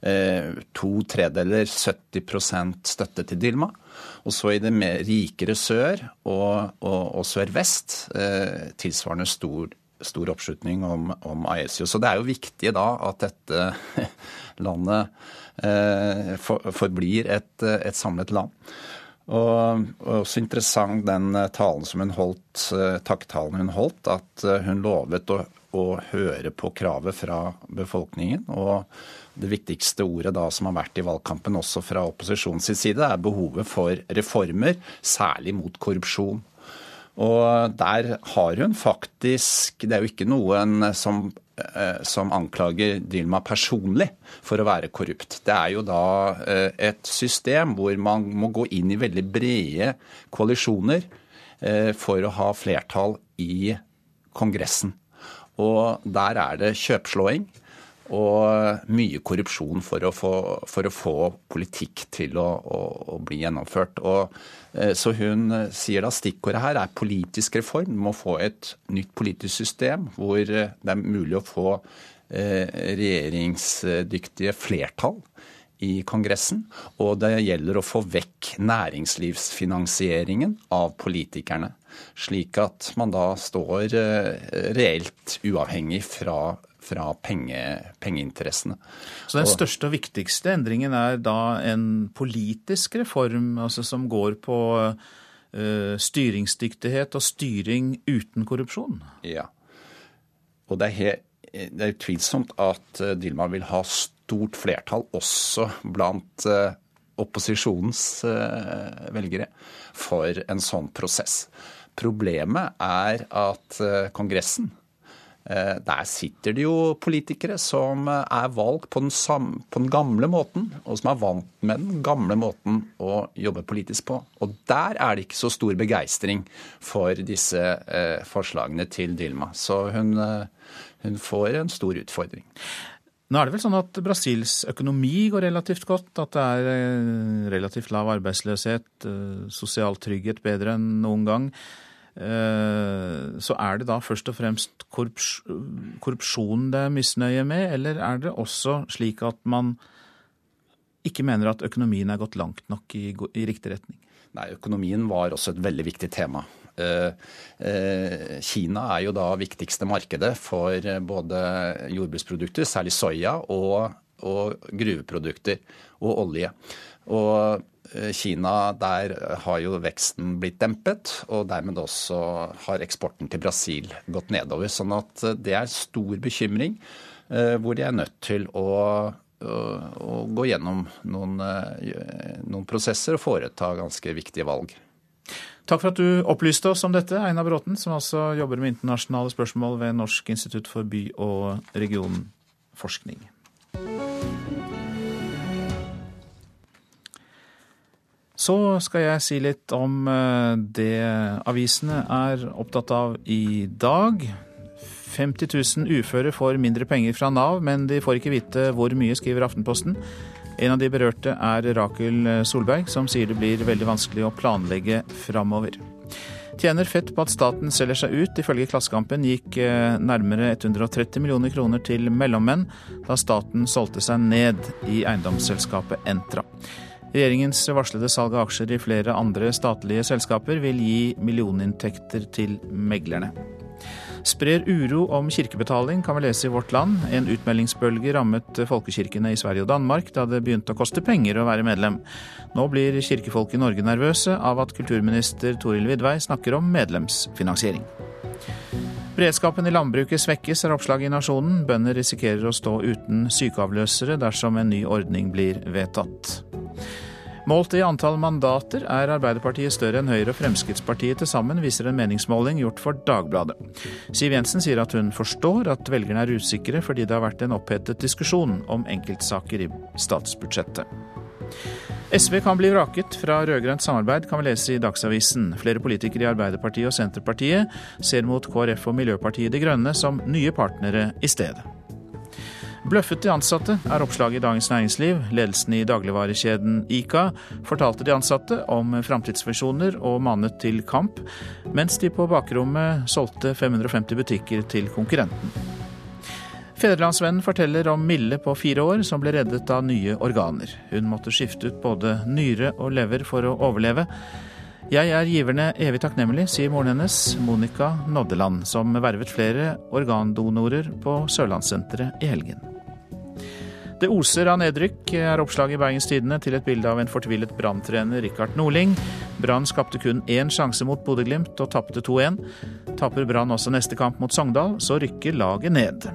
eh, to tredeler 70% støtte til Dilma. Og så i det mer rikere sør og, og, og sør-vest eh, tilsvarende stor, stor oppslutning om, om, Aesio. Så det er jo viktig da at dette landet eh, for, forblir et, et, samlet land. Og, og også interessant den talen som hun holdt, eh, takktalen hun holdt, at eh, hun lovet å, å høre på kravet fra befolkningen. og det viktigste ordet da som har vært i valgkampen også fra opposisjonens side, er behovet for reformer, særlig mot korrupsjon. Og der har hun faktisk Det er jo ikke noen som, eh, som anklager Dilma personlig for å være korrupt. Det er jo da eh, et system hvor man må gå inn i veldig brede koalisjoner eh, for å ha flertall i Kongressen. Og der er det kjøpslåing og mye korrupsjon for å få, for å få politikk til å, å, å, bli gjennomført. Og, eh, så hun sier da stikkordet her er politisk reform. Du må få et nytt politisk system hvor det er mulig å få eh, regjeringsdyktige flertall i Kongressen. Og det gjelder å få vekk næringslivsfinansieringen av politikerne. Slik at man da står eh, reelt uavhengig fra fra penge, pengeinteressene. Så den største og viktigste endringen er da en politisk reform altså som går på uh, styringsdyktighet og styring uten korrupsjon? Ja. Og det er, helt, det er utvilsomt at eh, Dilma vil ha stort flertall også blant uh, opposisjonens uh, velgere for en sånn prosess. Problemet er at Kongressen der sitter det jo politikere som eh, er valgt på den, samme, på den, gamle måten, og som er vant med den gamle måten å jobbe politisk på. Og der er det ikke så stor begeistring for disse eh, forslagene til Dilma. Så hun, eh, hun, får en stor utfordring. Nå er det vel sånn at Brasils økonomi går relativt godt, at det er eh, relativt lav arbeidsløshet, sosial trygghet bedre enn noen gang. Eh, så er det da først og fremst korrupsjon det er misnøye med, eller er det også slik at man ikke mener at økonomien er gått langt nok i, i riktig retning? Nei, økonomien var også et veldig viktig tema. Eh, eh, Kina er jo da viktigste markedet for både jordbruksprodukter, særlig soya, og, og gruveprodukter og olje. Og Kina, der har jo veksten blitt dempet, og dermed også har eksporten til Brasil gått nedover. Sånn at eh, det er stor bekymring, hvor de er nødt til å, å, å gå gjennom noen, noen prosesser og foreta ganske viktige valg. Takk for at du opplyste oss om dette, Einar Bråten, som altså jobber med internasjonale spørsmål ved Norsk institutt for by- og regionforskning. Så skal jeg si litt om eh, det avisene er opptatt av i dag. 50 000 uføre får mindre penger fra Nav, men de får ikke vite hvor mye, skriver Aftenposten. En av de berørte er Rakel Solberg, som sier det blir veldig vanskelig å planlegge framover. Tjener fett på at staten selger seg ut. Ifølge Klassekampen gikk eh, nærmere 130 millioner kroner til mellommenn da staten solgte seg ned i eiendomsselskapet Entra. Regjeringens varslede salg av aksjer i flere andre statlige selskaper vil gi millioninntekter til meglerne. Sprer uro om kirkebetaling, kan vi lese i Vårt Land. En utmeldingsbølge rammet folkekirkene i Sverige og Danmark da det begynte å koste penger å være medlem. Nå blir kirkefolk i Norge nervøse av at kulturminister Toril Vidvei snakker om medlemsfinansiering. Beredskapen i landbruket svekkes, er oppslaget i Nasjonen. Bønder risikerer å stå uten sykeavløsere dersom en ny ordning blir vedtatt. Målt i antall mandater er Arbeiderpartiet større enn Høyre og Fremskrittspartiet til sammen, viser en meningsmåling gjort for Dagbladet. Siv Jensen sier at hun forstår at velgerne er usikre fordi det har vært en opphetet diskusjon om enkeltsaker i statsbudsjettet. SV kan bli vraket fra rød-grønt samarbeid, kan vi lese i Dagsavisen. Flere politikere i Arbeiderpartiet og Senterpartiet ser mot KrF og Miljøpartiet De Grønne som nye partnere i stedet. Bløffet de ansatte, er oppslaget i Dagens Næringsliv. Ledelsen i dagligvarekjeden Ica fortalte de ansatte om framtidsvisjoner og manet til kamp, mens de på bakrommet solgte 550 butikker til konkurrenten. Fedrelandsvennen forteller om Mille på fire år som ble reddet av nye organer. Hun måtte skifte ut både nyre og lever for å overleve. Jeg er giverne evig takknemlig, sier moren hennes, Monica Noddeland, som vervet flere organdonorer på Sørlandssenteret i helgen. Det oser av nedrykk, er oppslaget i Bergens Tidende til et bilde av en fortvilet branntrener Rikard Norling. Brann skapte kun én sjanse mot Bodø-Glimt og tapte 2-1. Taper Brann også neste kamp mot Sogndal, så rykker laget ned.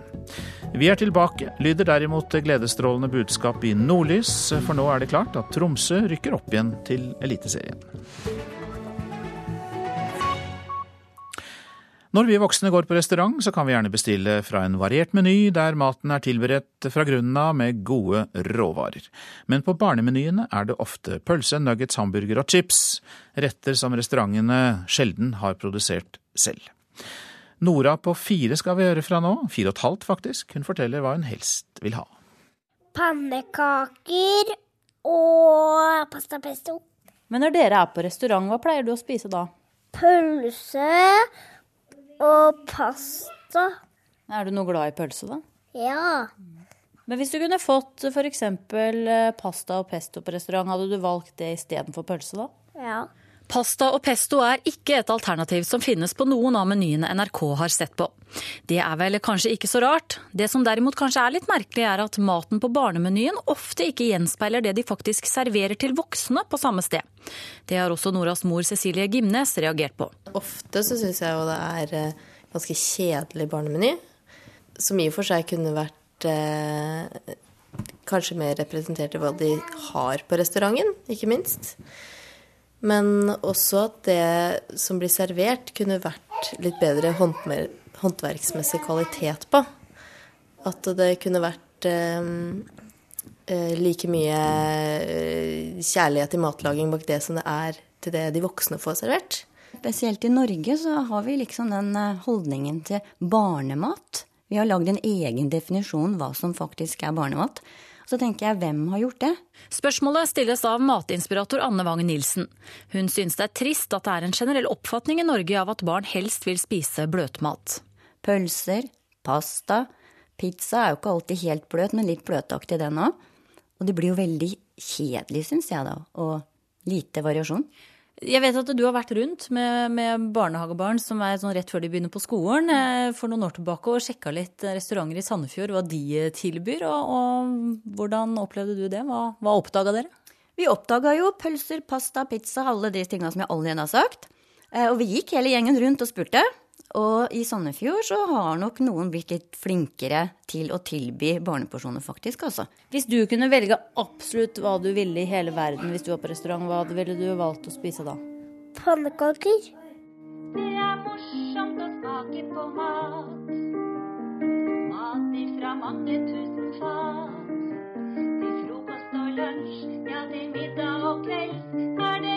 Vi er tilbake, lyder derimot det gledesstrålende budskap i Nordlys, for nå er det klart at Tromsø rykker opp igjen til Eliteserien. Når vi voksne går på restaurant, så kan vi gjerne bestille fra en variert meny der maten er tilberedt fra grunnen av med gode råvarer. Men på barnemenyene er det ofte pølse, nuggets, hamburger og chips, retter som restaurantene sjelden har produsert selv. Nora på fire skal vi høre fra nå, fire og et halvt faktisk. Hun forteller hva hun helst vil ha. Pannekaker og pasta pesto. Men når dere er på restaurant, hva pleier du å spise da? Pølse og pasta. Er du noe glad i pølse, da? Ja. Men hvis du kunne fått f.eks. pasta og pesto på restaurant, hadde du valgt det istedenfor pølse, da? Ja. Pasta og pesto er ikke et alternativ som finnes på noen av menyene NRK har sett på. Det er vel kanskje ikke så rart. Det som derimot kanskje er litt merkelig, er at maten på barnemenyen ofte ikke gjenspeiler det de faktisk serverer til voksne på samme sted. Det har også Noras mor Cecilie Gimnes reagert på. Ofte så syns jeg jo det er eh, ganske kjedelig barnemeny, som i og for seg kunne vært eh, kanskje mer representert i hva de har på restauranten, ikke minst. Men også at det som blir servert, kunne vært litt bedre håndverksmessig kvalitet på. At det kunne vært eh, eh, like mye eh, kjærlighet i matlaging bak det som det er til det de voksne får servert. Spesielt i Norge så har vi liksom den eh, holdningen til barnemat. Vi har lagd en egen definisjon hva som faktisk er barnemat. Så tenker jeg, hvem har gjort det? Spørsmålet stilles av matinspirator Anne Wang Nilsen. Hun syns det er trist at det er en generell oppfatning i Norge av at barn helst vil spise bløtmat. Pølser, pasta, pizza er jo ikke alltid helt bløt, men litt bløtaktig den òg. Og det blir jo veldig kjedelig, syns jeg da, og lite variasjon. Jeg vet at du har vært rundt med, med barnehagebarn som er sånn rett før de begynner på skolen eh, for noen år tilbake og sjekka litt restauranter i Sandefjord, hva de tilbyr. Og, og hvordan opplevde du det? Hva, hva oppdaga dere? Vi oppdaga jo pølser, pasta, pizza, alle de tinga som jeg aldri har sagt. Eh, og vi gikk hele gjengen rundt og spurte. Og i Sandefjord så har nok noen blitt litt flinkere til å tilby barneporsjoner, faktisk, altså. Hvis du kunne velge absolutt hva du ville i hele verden hvis du var på restaurant, hva ville du valgt å spise da? Pannekaker. Det er morsomt å smake på mat. Mat ifra mange tusen fat. Til frokost og lunsj, ja til middag og kvelds er det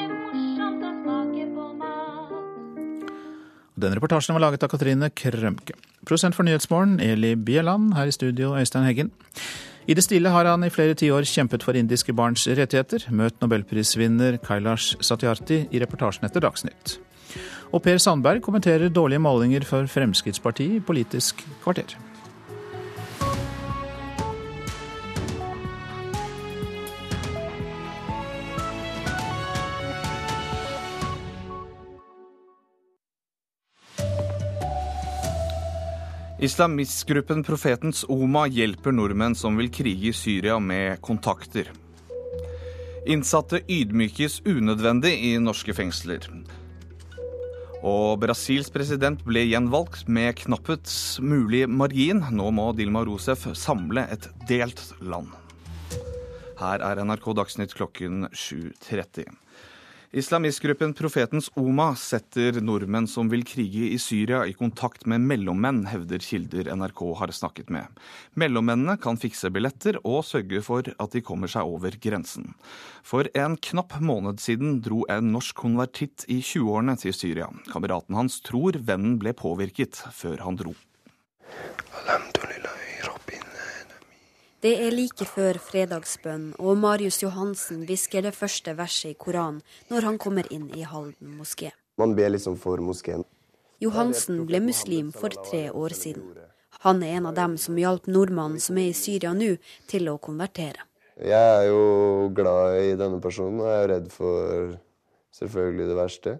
Den reportasjen var laget av Katrine Krømke. Prosent for Nyhetsmorgen, Eli Bieland. Her i studio, Øystein Heggen. I det stille har han i flere tiår kjempet for indiske barns rettigheter. Møt nobelprisvinner Kailash Satyarthi i reportasjen etter Dagsnytt. Og Per Sandberg kommenterer dårlige målinger for Fremskrittspartiet i Politisk kvarter. Islamistgruppen Profetens Oma hjelper nordmenn som vil krige i Syria med kontakter. Innsatte ydmykes unødvendig i norske fengsler. Og Brasils president ble gjenvalgt med knappets mulig margin. Nå må Dilma Rousef samle et delt land. Her er NRK Dagsnytt klokken 7.30. Islamistgruppen Profetens Oma setter nordmenn som vil krige i Syria i kontakt med mellommenn, hevder kilder NRK har snakket med. Mellommennene kan fikse billetter og sørge for at de kommer seg over grensen. For en knapp måned siden dro en norsk konvertitt i 20-årene til Syria. Kameraten hans tror vennen ble påvirket før han dro. Det er like før fredagsbønn, og Marius Johansen hvisker det første verset i Koranen når han kommer inn i Halden moské. Man ber liksom for moskeen. Johansen ble muslim for tre år siden. Han er en av dem som hjalp nordmannen som er i Syria nå, til å konvertere. Jeg er jo glad i denne personen, og jeg er redd for selvfølgelig det verste.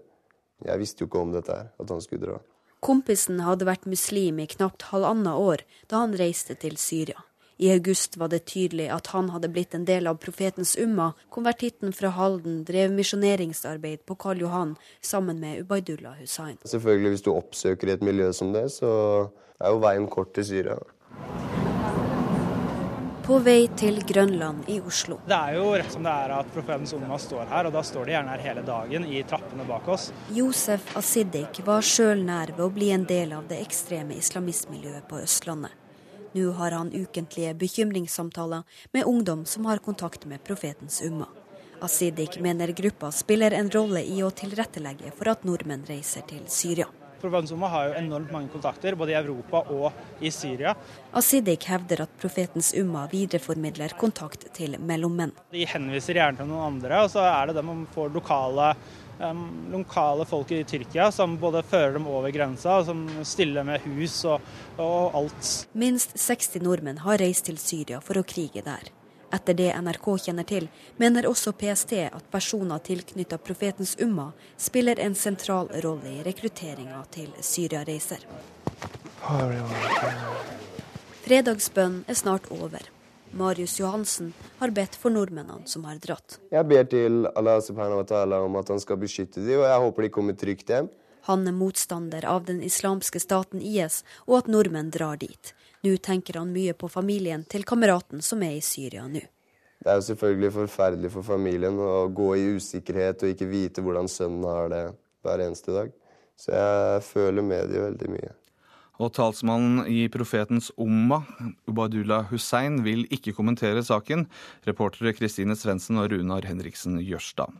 Jeg visste jo ikke om dette her, at han skulle dra. Kompisen hadde vært muslim i knapt halvannet år da han reiste til Syria. I august var det tydelig at han hadde blitt en del av profetens umma. Konvertitten fra Halden drev misjoneringsarbeid på Karl Johan sammen med Ubaydullah Hussain. Selvfølgelig, hvis du oppsøker et miljø som det, så er jo veien kort til Syria. På vei til Grønland i Oslo. Det er jo rett som det er at profetens umma står her, og da står de gjerne her hele dagen i trappene bak oss. Josef Asidik var sjøl nær ved å bli en del av det ekstreme islamistmiljøet på Østlandet. Nå har han ukentlige bekymringssamtaler med ungdom som har kontakt med profetens umma. Asidik mener gruppa spiller en rolle i å tilrettelegge for at nordmenn reiser til Syria. Profetens umma har jo enormt mange kontakter, både i Europa og i Syria. Asidik hevder at profetens umma videreformidler kontakt til mellommenn. De henviser gjerne til noen andre, og så er det dem man får lokale um, lokale folk i Tyrkia som både fører dem over grensa, og som stiller med hus og, og alt. Minst 60 nordmenn har reist til Syria for å krige der. Etter det NRK kjenner til, mener også PST at personer tilknyttet profetens umma spiller en sentral rolle i rekrutteringa til Syria-reiser. Fredagsbønn er snart over. Marius Johansen har bedt for nordmennene som har dratt. Jeg ber til Allah subhanahu wa ta'ala om at han skal beskytte dem, og jeg håper de kommer trygt hjem. Han er motstander av den islamske staten IS, og at nordmenn drar dit. Nå tenker han mye på familien til kameraten som er i Syria nå. Det er jo selvfølgelig forferdelig for familien å gå i usikkerhet og ikke vite hvordan sønnen har det hver eneste dag. Så jeg føler med dem veldig mye. Og talsmannen i Profetens Umma, Ubadullah Hussein, vil ikke kommentere saken. Reportere Kristine Svendsen og Runar Henriksen Jørstad.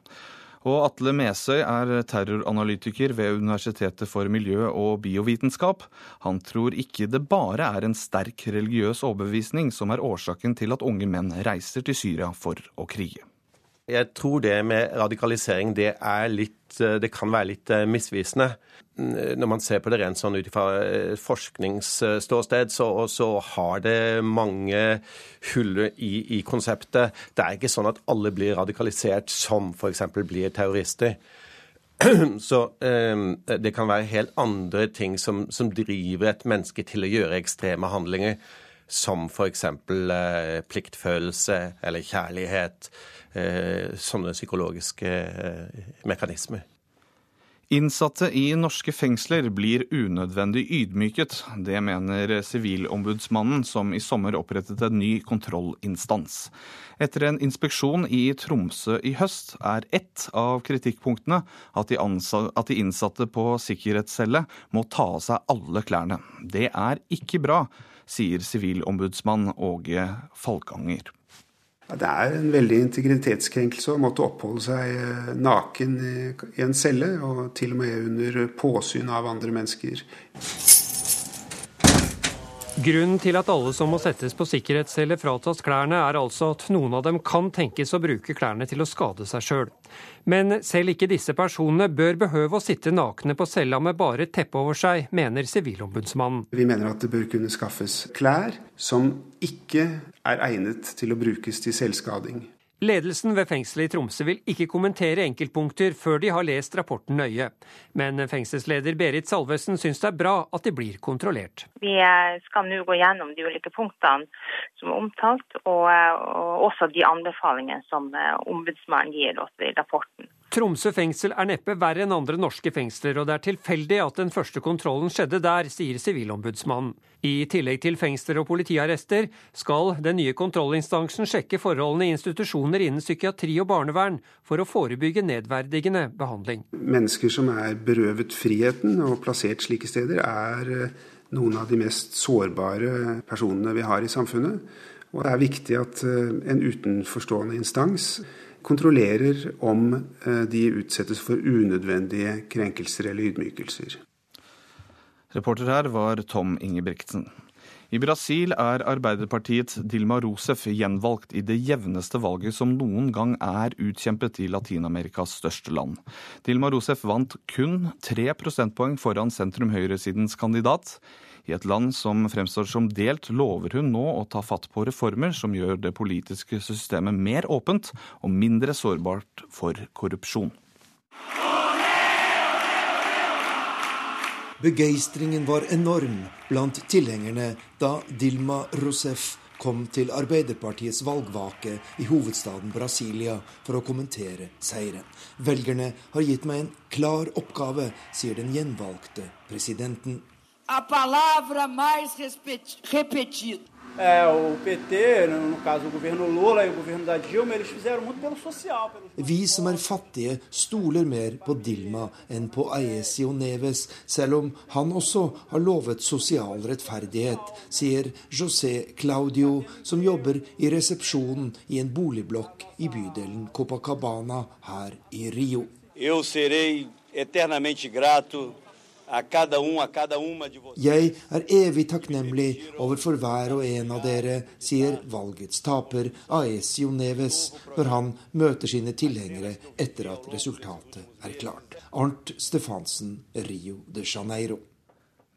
Og Atle Mesøy er terroranalytiker ved Universitetet for miljø- og biovitenskap. Han tror ikke det bare er en sterk religiøs overbevisning som er årsaken til at unge menn reiser til Syria for å krige. Jeg tror det med radikalisering det, litt, det kan være litt misvisende. Når man ser på det rent sånn ut fra forskningsståsted, så, så, har det mange hull i, i, konseptet. Det er ikke sånn at alle blir radikalisert som f.eks. blir terrorister. Så eh, det kan være helt andre ting som, som driver et menneske til å gjøre ekstreme handlinger. som f.eks. Eh, pliktfølelse eller kjærlighet. Eh, sånne psykologiske eh, mekanismer. Innsatte i norske fengsler blir unødvendig ydmyket. Det mener Sivilombudsmannen, som i sommer opprettet en ny kontrollinstans. Etter en inspeksjon i Tromsø i høst er ett av kritikkpunktene at de, at de innsatte på sikkerhetscelle må ta av seg alle klærne. Det er ikke bra, sier sivilombudsmann Åge Falkanger. Ja, det er en veldig integritetskrenkelse å måtte oppholde seg eh, naken i en celle, og til og med under påsyn av andre mennesker. Grunnen til at alle som må settes på sikkerhetscelle fratas klærne, er altså at noen av dem kan tenkes å bruke klærne til å skade seg sjøl. Men selv ikke disse personene bør behøve å sitte nakne på cella med bare et teppe over seg, mener Sivilombudsmannen. Vi mener at det bør kunne skaffes klær som ikke er egnet til å brukes til selvskading. Ledelsen ved fengselet i Tromsø vil ikke kommentere enkeltpunkter før de har lest rapporten nøye. Men fengselsleder Berit Salvesen syns det er bra at de blir kontrollert. Vi skal nå gå gjennom de ulike punktene som er omtalt, og, også de anbefalingene som eh, ombudsmannen gir oss i rapporten. Tromsø fengsel er neppe verre enn andre norske fengsler, og det er tilfeldig at den første kontrollen skjedde der, sier Sivilombudsmannen. I tillegg til fengsler og politiarrester skal den nye kontrollinstansen sjekke forholdene i institusjoner innen psykiatri og barnevern for å forebygge nedverdigende behandling. Mennesker som er berøvet friheten og plassert slike steder, er eh, noen av de mest sårbare personene vi har i samfunnet. Og det er viktig at eh, en utenforstående instans kontrollerer om eh, de utsettes for unødvendige krenkelser eller ydmykelser. Reporter her var Tom Ingebrigtsen. I Brasil er Arbeiderpartiets Dilma Rousef gjenvalgt i det jevneste valget som noen gang er utkjempet i Latin-Amerikas største land. Dilma Rousef vant kun tre prosentpoeng foran sentrum-høyresidens kandidat. I et land som fremstår som delt, lover hun nå å ta fatt på reformer som gjør det politiske systemet mer åpent og mindre sårbart for korrupsjon. Begeistringen var enorm blant tilhengerne da Dilma Rousef kom til Arbeiderpartiets valgvake i hovedstaden Brasilia for å kommentere seieren. Velgerne har gitt meg en klar oppgave, sier den gjenvalgte presidenten a palavra mais repetida. É, o PT, no caso o governo Lula e o governo da Dilma, eles fizeram muito pelo social. Pelo... Vi som er fattige, stoler mer på Dilma enn på Aesio Neves, selv om han også har lovet sosial rettferdighet, sier José Claudio, som jobber i resepsjonen i en boligblokk i bydelen Copacabana her i Rio. Eu serei eternamente grato jeg er evig takknemlig overfor hver og en av dere, sier valgets taper Aesio Neves når han møter sine tilhengere etter at resultatet er klart. Arnt Stefansen, Rio de Janeiro.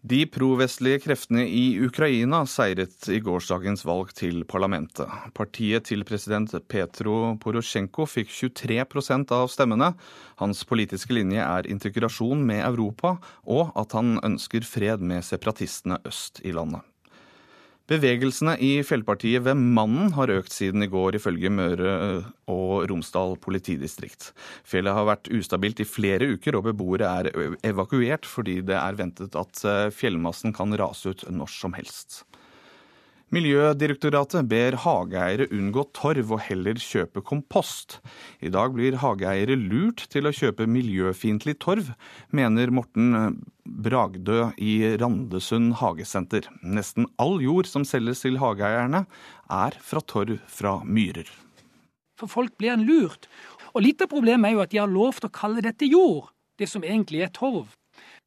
De provestlige kreftene i Ukraina seiret i gårsdagens valg til parlamentet. Partiet til president Petro Porosjenko fikk 23% av stemmene. Hans politiske linje er integrasjon med Europa, og at han ønsker fred med separatistene øst i landet. Bevegelsene i fjellpartiet ved Mannen har økt siden i går, ifølge Møre og Romsdal politidistrikt. Fjellet har vært ustabilt i flere uker, og beboere er evakuert fordi det er ventet at eh, fjellmassen kan rase ut når som helst. Miljødirektoratet ber hageeiere unngå torv og heller kjøpe kompost. I dag blir hageeiere lurt til å kjøpe miljøfiendtlig torv, mener Morten Bragdø i Randesund hagesenter. Nesten all jord som selges til hageeierne, er fra torv fra myrer. For folk blir en lurt. Og litt av problemet er jo at de har lov til å kalle dette jord, det som egentlig er torv.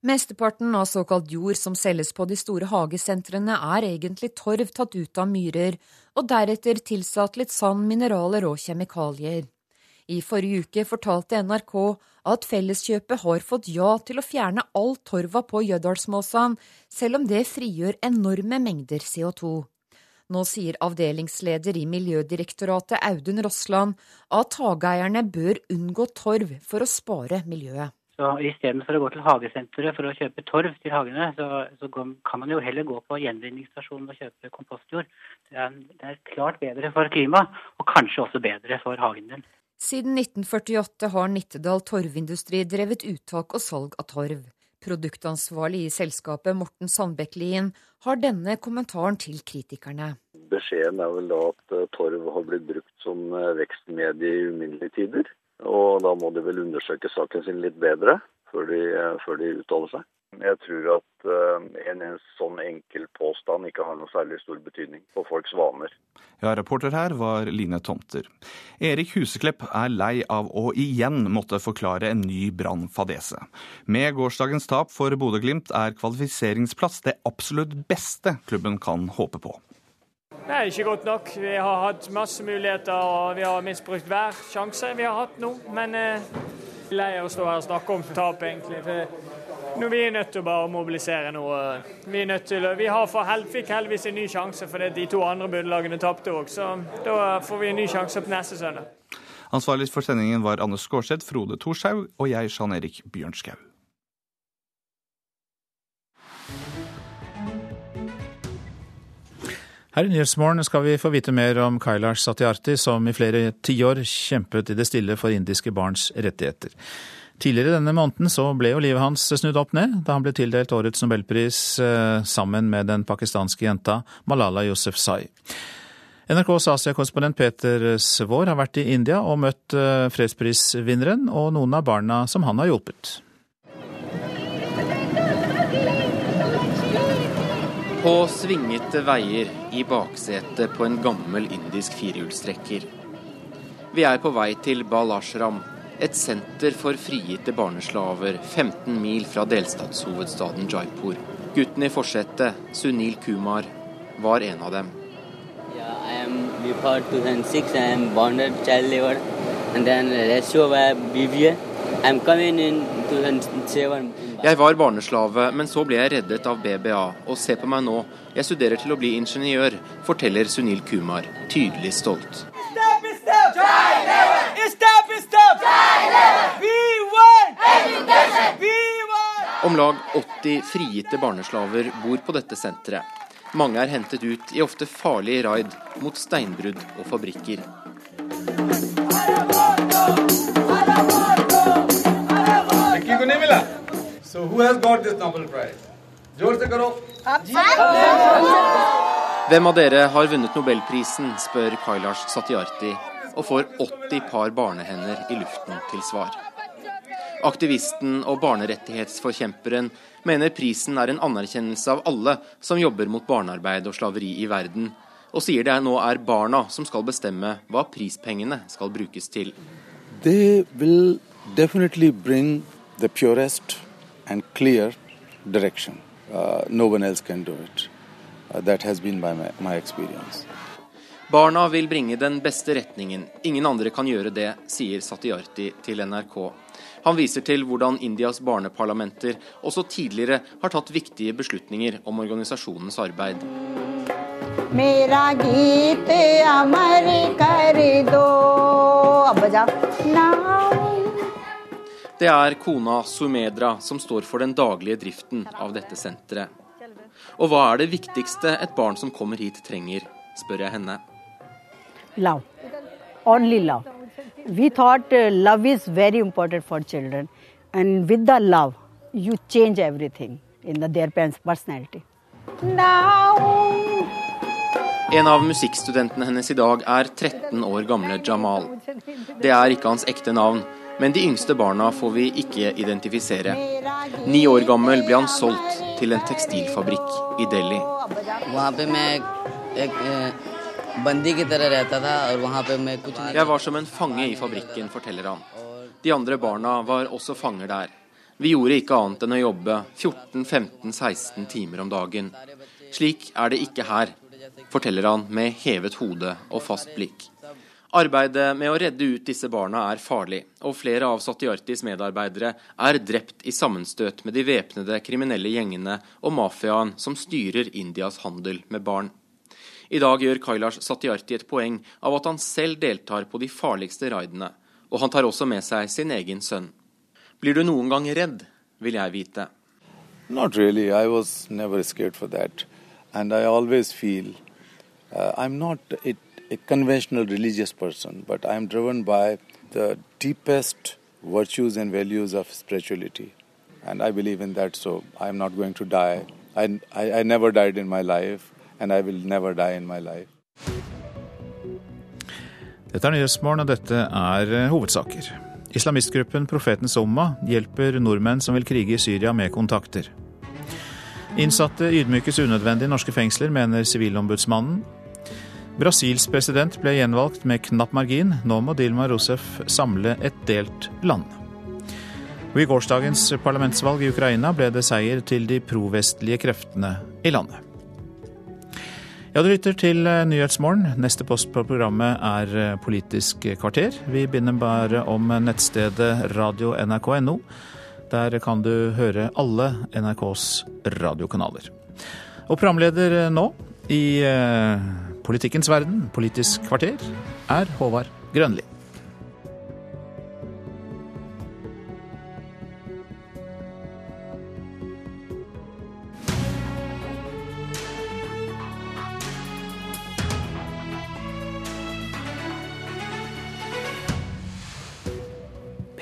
Mesteparten av såkalt jord som selges på de store hagesentrene, er egentlig torv tatt ut av myrer, og deretter tilsatt litt sand, mineraler og kjemikalier. I forrige uke fortalte NRK at Felleskjøpet har fått ja til å fjerne all torva på Jødalsmåsan, selv om det frigjør enorme mengder CO2. Nå sier avdelingsleder i Miljødirektoratet Audun Rossland at hageeierne bør unngå torv for å spare miljøet. Så istedenfor å gå til hagesenteret for å kjøpe torv til hagene, så, så kan man jo heller gå på gjenvinningsstasjonen og kjøpe kompostjord. Det er, det er klart bedre for klimaet, og kanskje også bedre for hagen din. Siden 1948 har Nittedal torvindustri drevet uttak og salg av torv. Produktansvarlig i selskapet, Morten Sandbekk-Lien, har denne kommentaren til kritikerne. Beskjeden er vel da at torv har blitt brukt som eh, vekstmedie i uminnelige tider. Og da må de vel undersøke saken sin litt bedre før de, eh, før de uttaler seg. Jeg tror at en, en sånn enkel påstand ikke har noe særlig stor betydning for folks vaner. Ja, Reporter her var Line Tomter. Erik Huseklepp er lei av å igjen måtte forklare en ny brannfadese. Med gårsdagens tap for Bodø-Glimt er kvalifiseringsplass det absolutt beste klubben kan håpe på. Det er ikke godt nok. Vi har hatt masse muligheter og vi har misbrukt hver sjanse vi har hatt nå. Men eh, lei av å stå her og snakke om tap, egentlig. For nå vi er nødt til å bare mobilisere nå. Vi er nødt til, vi hel, fikk heldigvis en ny sjanse fordi de to andre bunnlagene tapte òg. Så da får vi en ny sjanse på neste søndag. Ansvarlig for sendingen var Anders Skårseth, Frode Thorshaug og jeg, Jan Erik Bjørnskau. Her i Nyhetsmorgen skal vi få vite mer om Kailash Satyarthi, som i flere tiår kjempet i det stille for indiske barns rettigheter. Tidligere denne måneden så ble jo livet hans snudd opp ned da han ble tildelt årets nobelpris eh, sammen med den pakistanske jenta Malala Yousefzai. NRKs Asia-korrespondent Peter Svår har vært i India og møtt eh, fredsprisvinneren og noen av barna som han har hjulpet. På svingete veier i baksetet på en gammel indisk firehjulstrekker. Vi er på vei til Balashram, et senter for frigitte barneslaver 15 mil fra delstatshovedstaden Jaipur. Gutten i forsetet, Sunil Kumar, var en av dem. Yeah, I am before 2006 I am a child labor and then ratio. I am coming in 2007 jeg var barneslave, men så ble jeg reddet av BBA. Og se på meg nå, jeg studerer til å bli ingeniør, forteller Sunil Kumar, tydelig stolt. Om lag 80 frigitte barneslaver bor på dette senteret. Mange er hentet ut i ofte farlige raid mot steinbrudd og fabrikker. So who has got this Nobel Prize? जोर से करो. Hvem av dere har vunnet nobelprisen, spør Kailash Satyarthi, og får 80 par barnehender i luften til svar. Aktivisten og barnerettighetsforkjemperen mener prisen er en anerkjennelse av alle som jobber mot barnearbeid og slaveri i verden, og sier det nå er barna som skal bestemme hva prispengene skal brukes til. They will definitely bring the purest and clear direction. Uh, no one else can do it. Uh, that has been my, my experience. Barna vil bringe den beste retningen. Ingen andre kan gjøre det, sier Satyarthi til NRK. Han viser til hvordan Indias barneparlamenter også tidligere har tatt viktige beslutninger om organisasjonens arbeid. Mera git amar kar do. Det er kona Sumedra som står for den daglige driften av dette senteret. Og hva er det viktigste et barn som kommer hit trenger, spør jeg henne. Love. Only love. We thought uh, love is very important for children. And with the love, you change everything in the, their parents' personality. En av musikkstudentene hennes i dag er 13 år gamle Jamal. Det er ikke hans ekte navn, men de yngste barna får vi ikke identifisere. Ni år gammel ble han solgt til en tekstilfabrikk i Delhi. Jeg var som en fange i fabrikken, forteller han. De andre barna var også fanger der. Vi gjorde ikke annet enn å jobbe 14-15-16 timer om dagen. Slik er det ikke her, forteller han med hevet hode og fast blikk. Arbeidet med å redde ut disse barna er farlig, og flere av Satyartis medarbeidere er drept i sammenstøt med de væpnede kriminelle gjengene og mafiaen som styrer Indias handel med barn. I dag gjør Kailash Satyarti et poeng av at han selv deltar på de farligste raidene, og han tar også med seg sin egen sønn. Blir du noen gang redd, vil jeg vite. Not really. I was never scared for that. And I always feel uh, I'm not a, a conventional religious person, but I'm driven by the deepest virtues and values of spirituality. And I believe in that, so I'm not going to die. I, I, I never died in my life, and I will never die in my life. Dette er Nyhetsmorgen, og dette er eh, hovedsaker. Islamistgruppen Profetens Umma hjelper nordmenn som vil krige i Syria med kontakter. Innsatte ydmykes unødvendig i norske fengsler, mener Sivilombudsmannen. Brasils president ble gjenvalgt med knapp margin. Nå må Dilma Rousef samle et delt land. Og I gårsdagens parlamentsvalg i Ukraina ble det seier til de provestlige kreftene i landet. Ja, du lytter til eh, Nyhetsmorgen. Neste post på programmet er eh, Politisk kvarter. Vi begynner bare om nettstedet radio.nrk.no. Der kan du høre alle NRKs radiokanaler. Og programleder eh, nå i politikkens verden, Politisk kvarter, er Håvard Grønli.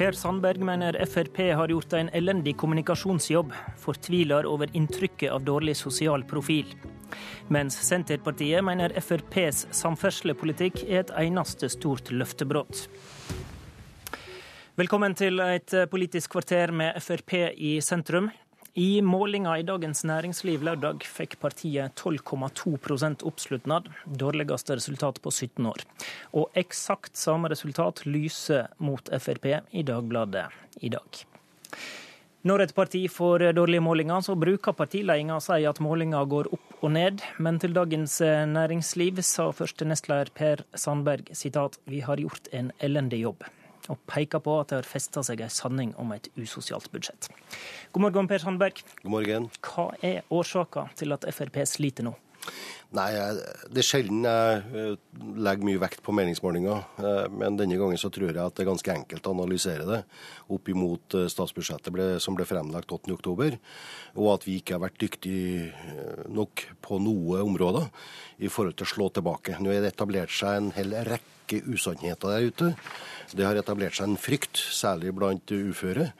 Per Sandberg mener Frp har gjort en elendig kommunikasjonsjobb, fortviler over inntrykket av dårlig sosial profil. Mens Senterpartiet mener FrPs samferdselspolitikk er et eneste stort løftebrudd. Velkommen til et politisk kvarter med Frp i sentrum. I målinga i Dagens Næringsliv lørdag fikk partiet 12,2% oppslutnad, dårligste resultat på 17 år. Og eksakt samme resultat lyser mot Frp i Dagbladet i dag. Når et parti får dårlige målinger, så bruker partiledelsen å si at målinga går opp og ned, men til Dagens Næringsliv sa første nestleder Per Sandberg sitat, vi har gjort en elendig jobb og peker på at det har festa seg en sanning om et usosialt budsjett. God morgen, Per Sandberg. God morgen. Hva er årsaka til at Frp sliter nå? Nei, Det er sjelden jeg eh, legger mye vekt på meningsmålinger. Eh, men denne gangen så tror jeg at det er ganske enkelt å analysere det opp imot eh, statsbudsjettet ble, som ble fremlagt 8.10, og at vi ikke har vært dyktige nok på noe områder i forhold til å slå tilbake. Nå er det etablert seg en hel rekke usannheter der ute. Det har etablert seg en frykt, særlig blant uføre.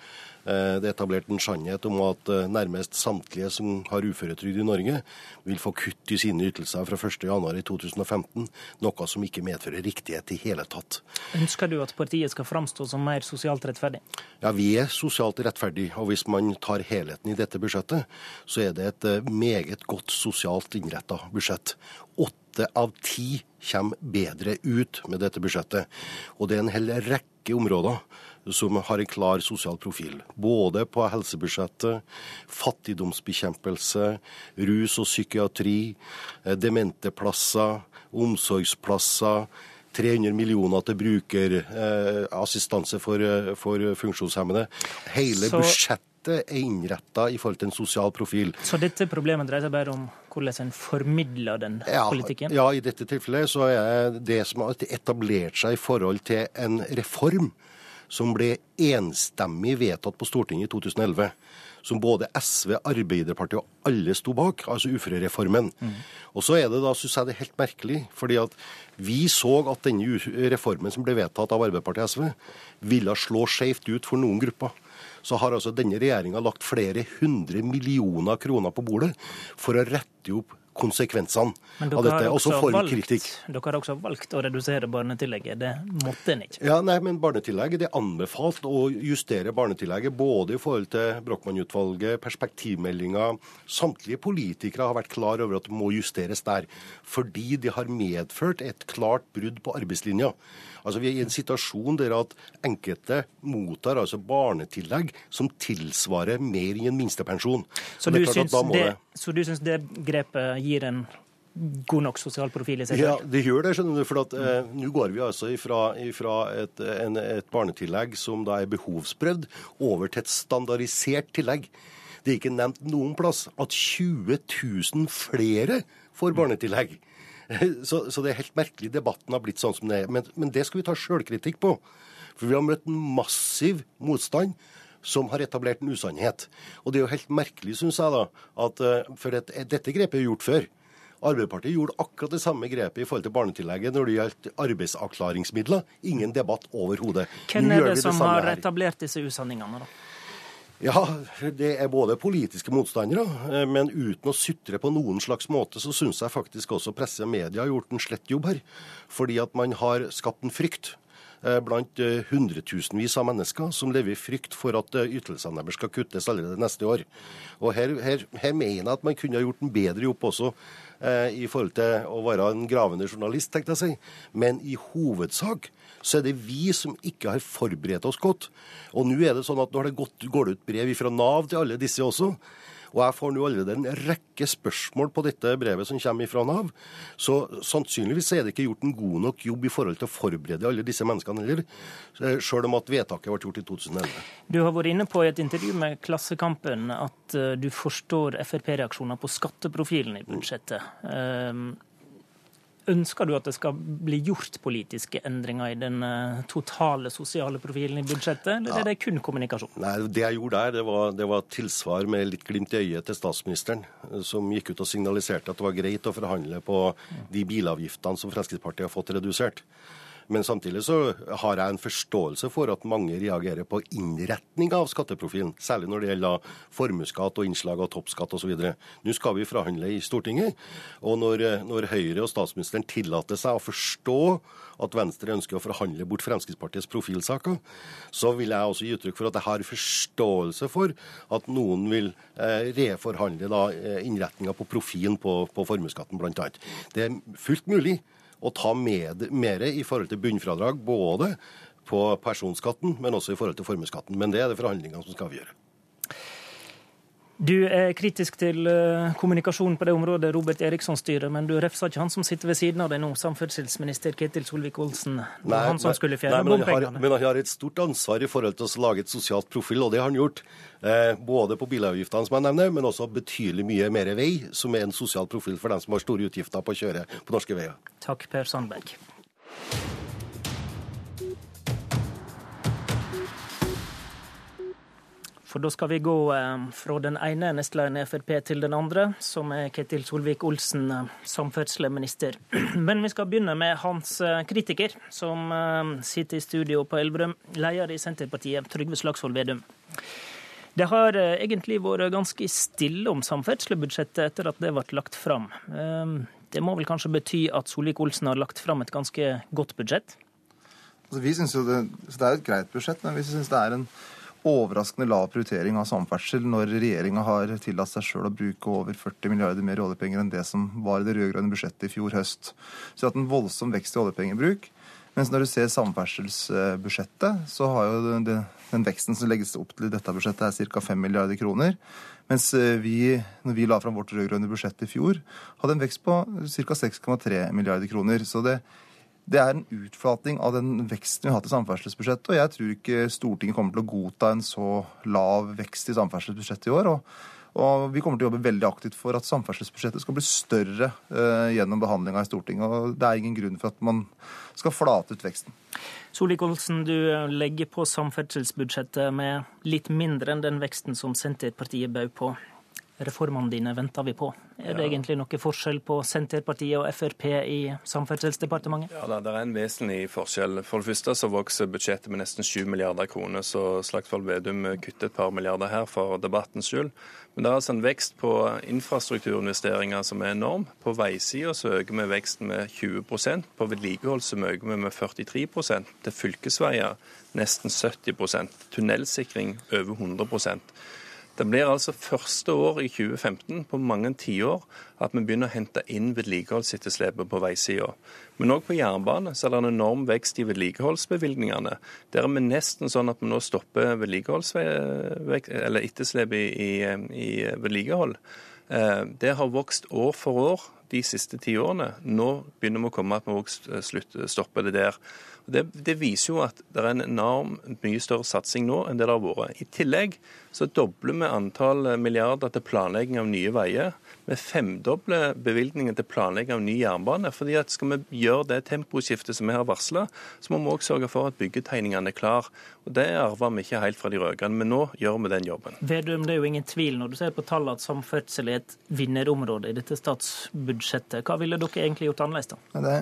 Eh, det er etablert en sannhet om at eh, nærmest samtlige som har uføretrygd i Norge, vil få kutt i sine ytelser fra 1.1.2015, noe som ikke medfører riktighet i hele tatt. Ønsker du at partiet skal framstå som mer sosialt rettferdig? Ja, vi er sosialt rettferdig, Og hvis man tar helheten i dette budsjettet, så er det et eh, meget godt sosialt innretta budsjett. Åtte av ti kommer bedre ut med dette budsjettet. Og det er en hel rekke områder som har en klar sosial profil. Både på helsebudsjettet, fattigdomsbekjempelse, rus og psykiatri, eh, dementeplasser, omsorgsplasser. 300 millioner til brukerassistanse for, eh, for funksjonshemmede. Hele Så... budsjettet er innretta i forhold til en sosial profil. Så dette problemet dreier seg bare om hvordan en formidler den ja, politikken? Ja, i dette tilfellet så er det som har etablert seg i forhold til en reform som ble enstemmig vedtatt på Stortinget i 2011 som både SV, Arbeiderpartiet og alle sto bak, altså uførereformen. Mm. Og så er det da, syns jeg det er helt merkelig, fordi at vi så at denne reformen som ble vedtatt av Arbeiderpartiet og SV, ville slå skjevt ut for noen grupper så har altså denne regjeringa lagt flere hundre millioner kroner på bordet for å rette opp konsekvensene av dette. Også får vi kritikk. Dere har også valgt å redusere barnetillegget. Det måtte en ikke. Ja, nei, men barnetillegget, Det er anbefalt å justere barnetillegget både i forhold til Brochmann-utvalget, perspektivmeldinga. Samtlige politikere har vært klar over at det må justeres der. Fordi det har medført et klart brudd på arbeidslinja. Altså Vi er i en situasjon der at enkelte mottar altså barnetillegg som tilsvarer mer i en minstepensjon. Så, du syns det, så du syns det grepet gir en god nok sosial profil i seg selv? Ja, det gjør det. skjønner du, for at eh, Nå går vi altså ifra, ifra et, en, et, barnetillegg som da er behovsprøvd, over til et standardisert tillegg. Det er ikke nevnt noen plass at 20 000 flere får barnetillegg. Så, så, det er helt merkelig debatten har blitt sånn som det er. Men, men det skal vi ta sjølkritikk på. For vi har møtt en massiv motstand som har etablert en usannhet. Og det er jo helt merkelig, syns jeg, da, at for et, dette grepet er gjort før. Arbeiderpartiet gjorde akkurat det samme grepet i forhold til barnetillegget når det gjaldt arbeidsavklaringsmidler. Ingen debatt overhodet. Hvem er det, det som har etablert disse usanningene, da? Ja, det er både politiske motstandere, eh, men uten å sutre på noen slags måte, så syns jeg faktisk også presse og media har gjort en slett jobb her. Fordi at man har skapt en frykt eh, blant eh, hundretusenvis av mennesker som lever i frykt for at ytelsene deres skal kuttes allerede neste år. Og her, her, her mener jeg at man kunne ha gjort en bedre jobb også i forhold til å være en gravende journalist, tenkte jeg å si. Men i hovedsak så er det vi som ikke har forberedt oss godt. Og nå er det sånn at nå det gått, går det ut brev fra Nav til alle disse også. Og jeg får nå allerede en rekke spørsmål på dette brevet som kommer fra Nav. Så sannsynligvis er det ikke gjort en god nok jobb i forhold til å forberede alle disse menneskene heller, sjøl om at vedtaket ble gjort i 2011. Du har vært inne på i et intervju med Klassekampen at eh, du forstår Frp-reaksjoner på skatteprofilen i budsjettet. Mm. Ønsker du at det skal bli gjort politiske endringer i den eh, totale sosiale profilen i budsjettet, eller ja. er det kun kommunikasjon? Nei, Det jeg gjorde der, det var, det var tilsvar med litt glimt i øyet til statsministeren, eh, som gikk ut og signaliserte at det var greit å forhandle på de bilavgiftene som Fremskrittspartiet har fått redusert. Men samtidig så har jeg en forståelse for at mange reagerer på innretning av skatteprofilen, særlig når det gjelder formuesskatt og innslag av toppskatt osv. Nå skal vi forhandle i Stortinget, og når, når Høyre og statsministeren tillater seg å forstå at Venstre ønsker å forhandle bort Fremskrittspartiets profilsaker, så vil jeg også gi uttrykk for at jeg har forståelse for at noen vil eh, reforhandle da, eh, innretninga på profilen på, på formuesskatten, bl.a. Det er fullt mulig å ta med mer i forhold til bunnfradrag, både på personskatten, men også i forhold til formuesskatten. Men det er det forhandlingene som skal avgjøre. Du er kritisk til eh, kommunikasjon på det området Robert Eriksson styrer, men du refser ikke han som sitter ved siden av deg nå, samferdselsminister Ketil Solvik-Olsen. Han som skulle fjerne bompengene. Men han har et stort ansvar i forhold til å lage et sosialt profil, og det har han gjort. Eh, både på bilavgiftene, som jeg nevner, men også betydelig mye mer vei, som er en sosial profil for dem som har store utgifter på å kjøre på norske veier. Takk, Per Sandberg. For da skal vi gå eh, fra den ene nestlederen i Frp til den andre, som er Ketil Solvik-Olsen, eh, samferdselsminister. Men vi skal begynne med hans eh, kritiker, som sitter i studio på Elverum, leder i Senterpartiet, Trygve Slagsvold Vedum. Det har egentlig vært ganske stille om samferdselsbudsjettet etter at det ble lagt fram. Det må vel kanskje bety at Solvik-Olsen har lagt fram et ganske godt budsjett? Altså, vi synes jo det, det er et greit budsjett, men vi syns det er en overraskende lav prioritering av samferdsel når regjeringa har tillatt seg sjøl å bruke over 40 milliarder mer oljepenger enn det som var i det rød-grønne budsjettet i fjor høst. Så vi har hatt en voldsom vekst i oljepengebruk. Mens når du ser samferdselsbudsjettet, så har jo den, den veksten som legges opp til i dette budsjettet, er ca. 5 milliarder kroner. Mens eh, vi, når vi la fram vårt rød-grønne budsjett i fjor, hadde en vekst på ca. 6,3 milliarder kroner. Så det, det er en utflating av den veksten vi har hatt i samferdselsbudsjettet. Og jeg tror ikke Stortinget kommer til å godta en så lav vekst i samferdselsbudsjettet i år. Og, og vi kommer til å jobbe veldig aktivt for at samferdselsbudsjettet skal bli større uh, gjennom behandlinga i Stortinget. Og det er ingen grunn for at man skal flate ut veksten. Solvik-Olsen, du legger på samferdselsbudsjettet med litt mindre enn den veksten som Senterpartiet bød på reformene dine venter vi på. Er det ja. egentlig noe forskjell på Senterpartiet og Frp i Samferdselsdepartementet? Ja, Det er en vesentlig forskjell. For det første så vokser budsjettet med nesten 7 milliarder kroner, så Slagsvold Vedum kutter et par milliarder her for debattens skyld. Men det er altså en vekst på infrastrukturinvesteringer som er enorm. På veisida så øker vi veksten med 20 På vedlikehold så øker vi med 43% Til fylkesveier nesten 70% Tunnelsikring over 100 det blir altså første år i 2015 på mange tiår at vi begynner å hente inn vedlikeholdsetterslepet på veisida. Men òg på jernbane så er det en enorm vekst i vedlikeholdsbevilgningene. Der er vi nesten sånn at vi nå stopper etterslepet i, i, i vedlikehold. Eh, det har vokst år for år de siste ti årene. Nå begynner vi å komme at vi òg stopper det der. Det, det, viser jo at det er en enorm mye større satsing nå enn det det har vært. I tillegg så dobler vi antall milliarder til planlegging av nye veier. Vi femdobler bevilgningen til planlegging av ny jernbane. fordi at Skal vi gjøre det temposkiftet som vi har varsla, så må vi òg sørge for at byggetegningene er klar. Og Det arver vi ikke helt fra de rød-grønne, men nå gjør vi den jobben. Vedum, det er jo ingen tvil når du ser på tallene at samferdsel er et vinnerområde i dette statsbudsjettet. Hva ville dere egentlig gjort annerledes da? Det,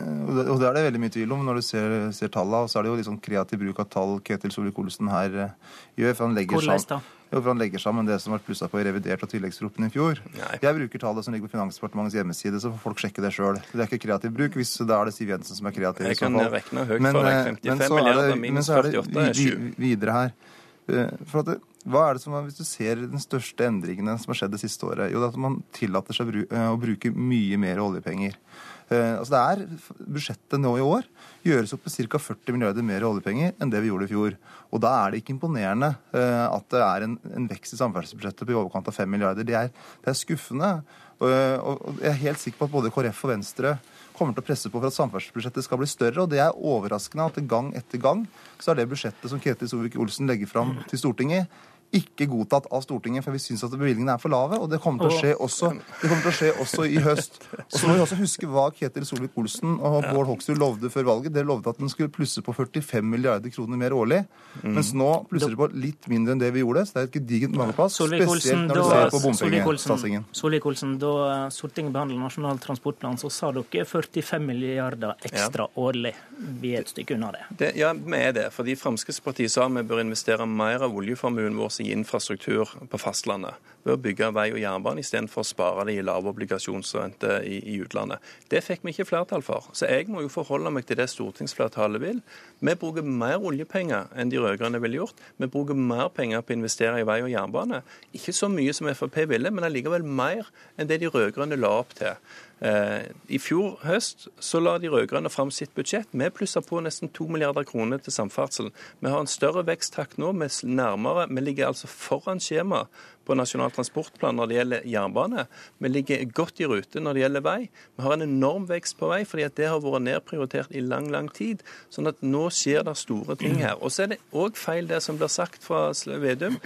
og det er det veldig mye tvil om når du ser, ser tallene. Og så er det jo litt sånn kreativ bruk av tall Ketil Solvik-Olsen her eh, gjør. for han legger Hvordan da? Jo, for Han legger sammen det som ble plussa på i revidert og tilleggsproppen i fjor. Nei. Jeg bruker tallet som ligger på Finansdepartementets hjemmeside, så får folk sjekke det sjøl. Det er ikke kreativ bruk. hvis Da er det Siv Jensen som er kreativ. Jeg kan regne høyt for deg. 55 milliarder minus 48 er 7. Videre her. Eh, for at det, hva er det som, Hvis du ser den største endringene som har skjedd det siste året, jo det er at man tillater seg eh, å bruke mye mer oljepenger. Eh, altså det er, Budsjettet nå i år gjøres opp med ca. 40 milliarder mer oljepenger enn det vi gjorde i fjor. Og Da er det ikke imponerende eh, at det er en, en vekst i samferdselsbudsjettet på i overkant av 5 milliarder. Det er, det er skuffende. Og, og Jeg er helt sikker på at både KrF og Venstre kommer til å presse på for at samferdselsbudsjettet skal bli større. Og det er overraskende at gang etter gang så er det budsjettet som Ketil Solvik-Olsen legger fram til Stortinget, ikke godtatt av Stortinget, for vi syns at bevilgningene er for lave. Og det kommer til å skje også, det til å skje også i høst. Og så må vi også huske hva Ketil Solvik-Olsen og Bård Hoksrud lovde før valget. Dere lovde at den skulle plusse på 45 milliarder kroner mer årlig. Mm. Mens nå plusser de på litt mindre enn det vi gjorde. Så det er et gedigent mangeplass, Spesielt når du ser på bompengesatsingen. Solvik-Olsen, da Stortinget behandla Nasjonal transportplan, så sa dere 45 milliarder ekstra ja. årlig. Vi er et stykke unna det. det. Ja, vi er det. Fordi Fremskrittspartiet sa vi bør investere mer av oljeformuen vår i infrastruktur på fastlandet ved å bygge vei og jernbane istedenfor å spare det i lave obligasjonsrente i, i, utlandet. Det fikk vi ikke flertall for. Så jeg må jo forholde meg til det stortingsflertallet vil. Vi bruker mer oljepenger enn de rød-grønne ville gjort. Vi bruker mer penger på å investere i vei og jernbane. Ikke så mye som Frp ville, men allikevel mer enn det de rød-grønne la opp til. Eh, I fjor høst så la de rød-grønne fram sitt budsjett. Vi plusser på nesten 2 milliarder kroner til samferdsel. Vi har en større veksttakt nå. Vi, nærmere, vi ligger altså foran skjema på Nasjonal transportplan når det gjelder jernbane. Vi ligger godt i rute når det gjelder vei. Vi har en enorm vekst på vei, fordi det har vært nedprioritert i lang, lang tid. Sånn at nå skjer det store ting her. Og så er det òg feil det som blir sagt fra Vedum.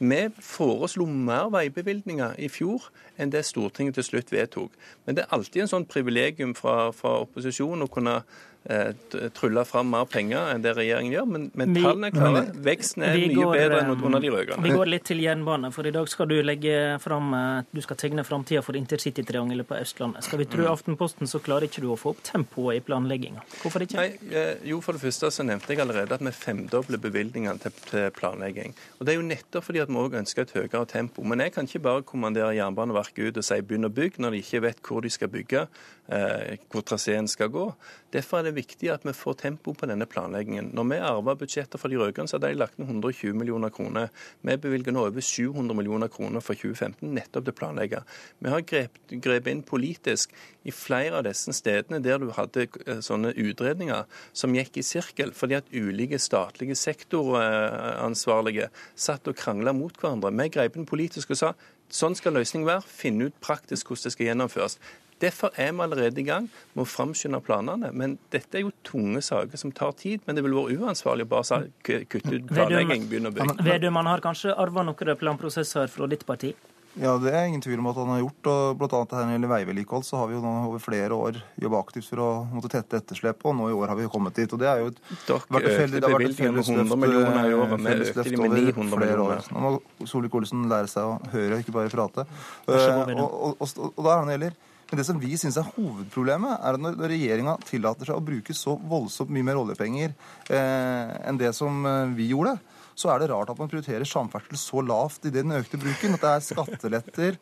Vi foreslo mer veibevilgninger i fjor enn det Stortinget til slutt vedtok. Men det er alltid en sånn privilegium fra, fra opposisjonen å kunne trylle fram mer penger enn det regjeringen gjør, men, men tallene er klare. Veksten er mye går, bedre enn under de eh, rød-grønne. Vi går litt til jernbane, for i dag skal du legge fram eh, Du skal tegne framtida for intercitytriangelet på Østlandet. Skal vi tro mm. Aftenposten, så klarer ikke du å få opp tempoet i planlegginga. Hvorfor ikke? Nei, jo, for det første så nevnte jeg allerede at vi femdobler bevilgningene til, til, planlegging. Og Det er jo nettopp fordi at vi òg ønsker et høyere tempo. Men jeg kan ikke bare kommandere Jernbaneverket ut og si begynn å bygge, når de ikke vet hvor de skal bygge, hvor traseen skal gå. Derfor er det viktig at vi får tempo på denne planleggingen. Når vi arva budsjettet fra de rød-grønne, hadde de lagt ned 120 millioner kroner. Vi bevilger nå over 700 millioner kroner for 2015 nettopp til å planlegge. Vi har grepet grep inn politisk i flere av disse stedene der du hadde eh, sånne utredninger som gikk i sirkel, fordi at ulike statlige sektoransvarlige satt og krangla mot hverandre. Vi grep inn politisk og sa Sånn skal løsningen være. Finne ut praktisk hvordan det skal gjennomføres. Derfor er vi allerede i gang med å framskynde planene. Men dette er jo tunge saker som tar tid. Men det vil være uansvarlig å bare kutte ut planlegging, begynne å bygge. Vedum, han har kanskje arva noen planprosesser fra ditt parti? Ja, det er ingen tvil om at han har gjort. og blant annet her Når det gjelder veivedlikehold, så har vi jo nå over flere år jobba aktivt for å måtte tette etterslepet, og nå i år har vi kommet dit. og Det er jo et, vært et, felles, det har vært et felles løft, over flere år. Nå må Solvik-Olsen lære seg å høre, ikke bare prate. Og, og, og, og da er det gjelder men det som vi syns er hovedproblemet, er at når regjeringa tillater seg å bruke så voldsomt mye mer oljepenger eh, enn det som eh, vi gjorde, så er det rart at man prioriterer samferdsel så lavt i den økte bruken. At det er skatteletter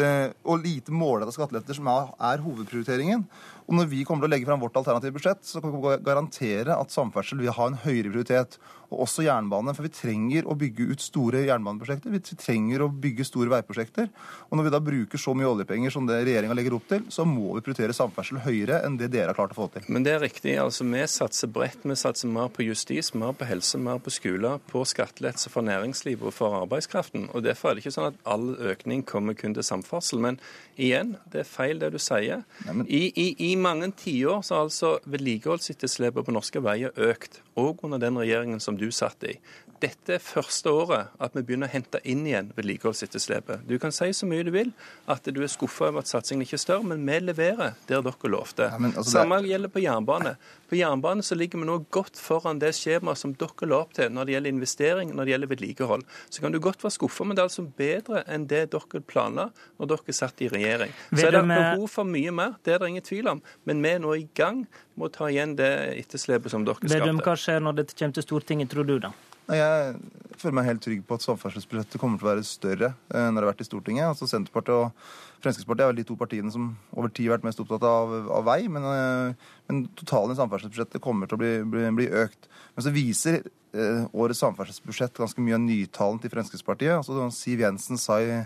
eh, og lite målrettede skatteletter som er, er hovedprioriteringen. Og når vi kommer til å legge fram vårt alternative budsjett, så kan vi garantere at samferdsel vil ha en høyere prioritet og også jernbane. For vi trenger å bygge ut store jernbaneprosjekter. Vi trenger å bygge store veiprosjekter. Og når vi da bruker så mye oljepenger som det regjeringa legger opp til, så må vi prioritere samferdsel høyere enn det dere har klart å få til. Men det er riktig. altså Vi satser bredt. Vi satser mer på justis, mer på helse, mer på skoler, på skattelettelser for næringslivet og for arbeidskraften. og Derfor er det ikke sånn at all økning kommer kun til samferdsel. Men igjen, det er feil det du sier. Nei, men... I, i, I, mange tiår så har altså vedlikeholdsetterslepet på norske veier økt, òg under den regjeringen som du satt i dette er første året at vi begynner å hente inn igjen vedlikeholdsetterslepet. Du kan si så mye du vil at du er skuffa over at satsingen ikke er større, men vi leverer der dere lovte. Ja, altså Samme det... gjelder på jernbane. På jernbane så ligger vi nå godt foran det skjemaet som dere la opp til når det gjelder investering når det gjelder vedlikehold. Så kan du godt være skuffa, men det er altså bedre enn det dere planla når dere satt i regjering. Så er det behov for mye mer, det er det ingen tvil om. Men vi er nå i gang med å ta igjen det etterslepet som dere skapte. Vedum, hva skjer når dette kommer til Stortinget, tror du da? Jeg føler meg helt trygg på at samferdselsbudsjettet kommer til å være større enn eh, det har vært i Stortinget. Altså Senterpartiet og Fremskrittspartiet er vel de to partiene som over tid har vært mest opptatt av, av vei. Men, eh, men, totalen i samferdselsbudsjettet kommer til å bli, bli, bli økt. Men så viser eh, årets samferdselsbudsjett ganske mye av nytalen til Fremskrittspartiet. Altså Siv Jensen sa i,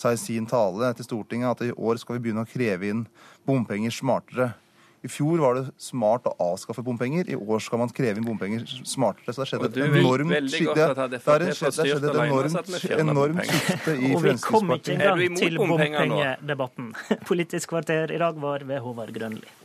sa i sin tale til Stortinget at i år skal vi begynne å kreve inn bompenger smartere. I fjor var det smart å avskaffe bompenger. I år skal man kreve inn bompenger smartere. Så det har skjedd et enormt skifte. skifte i Og vi kom ikke engang til bompengedebatten. Politisk kvarter i dag var ved Håvard Grønli.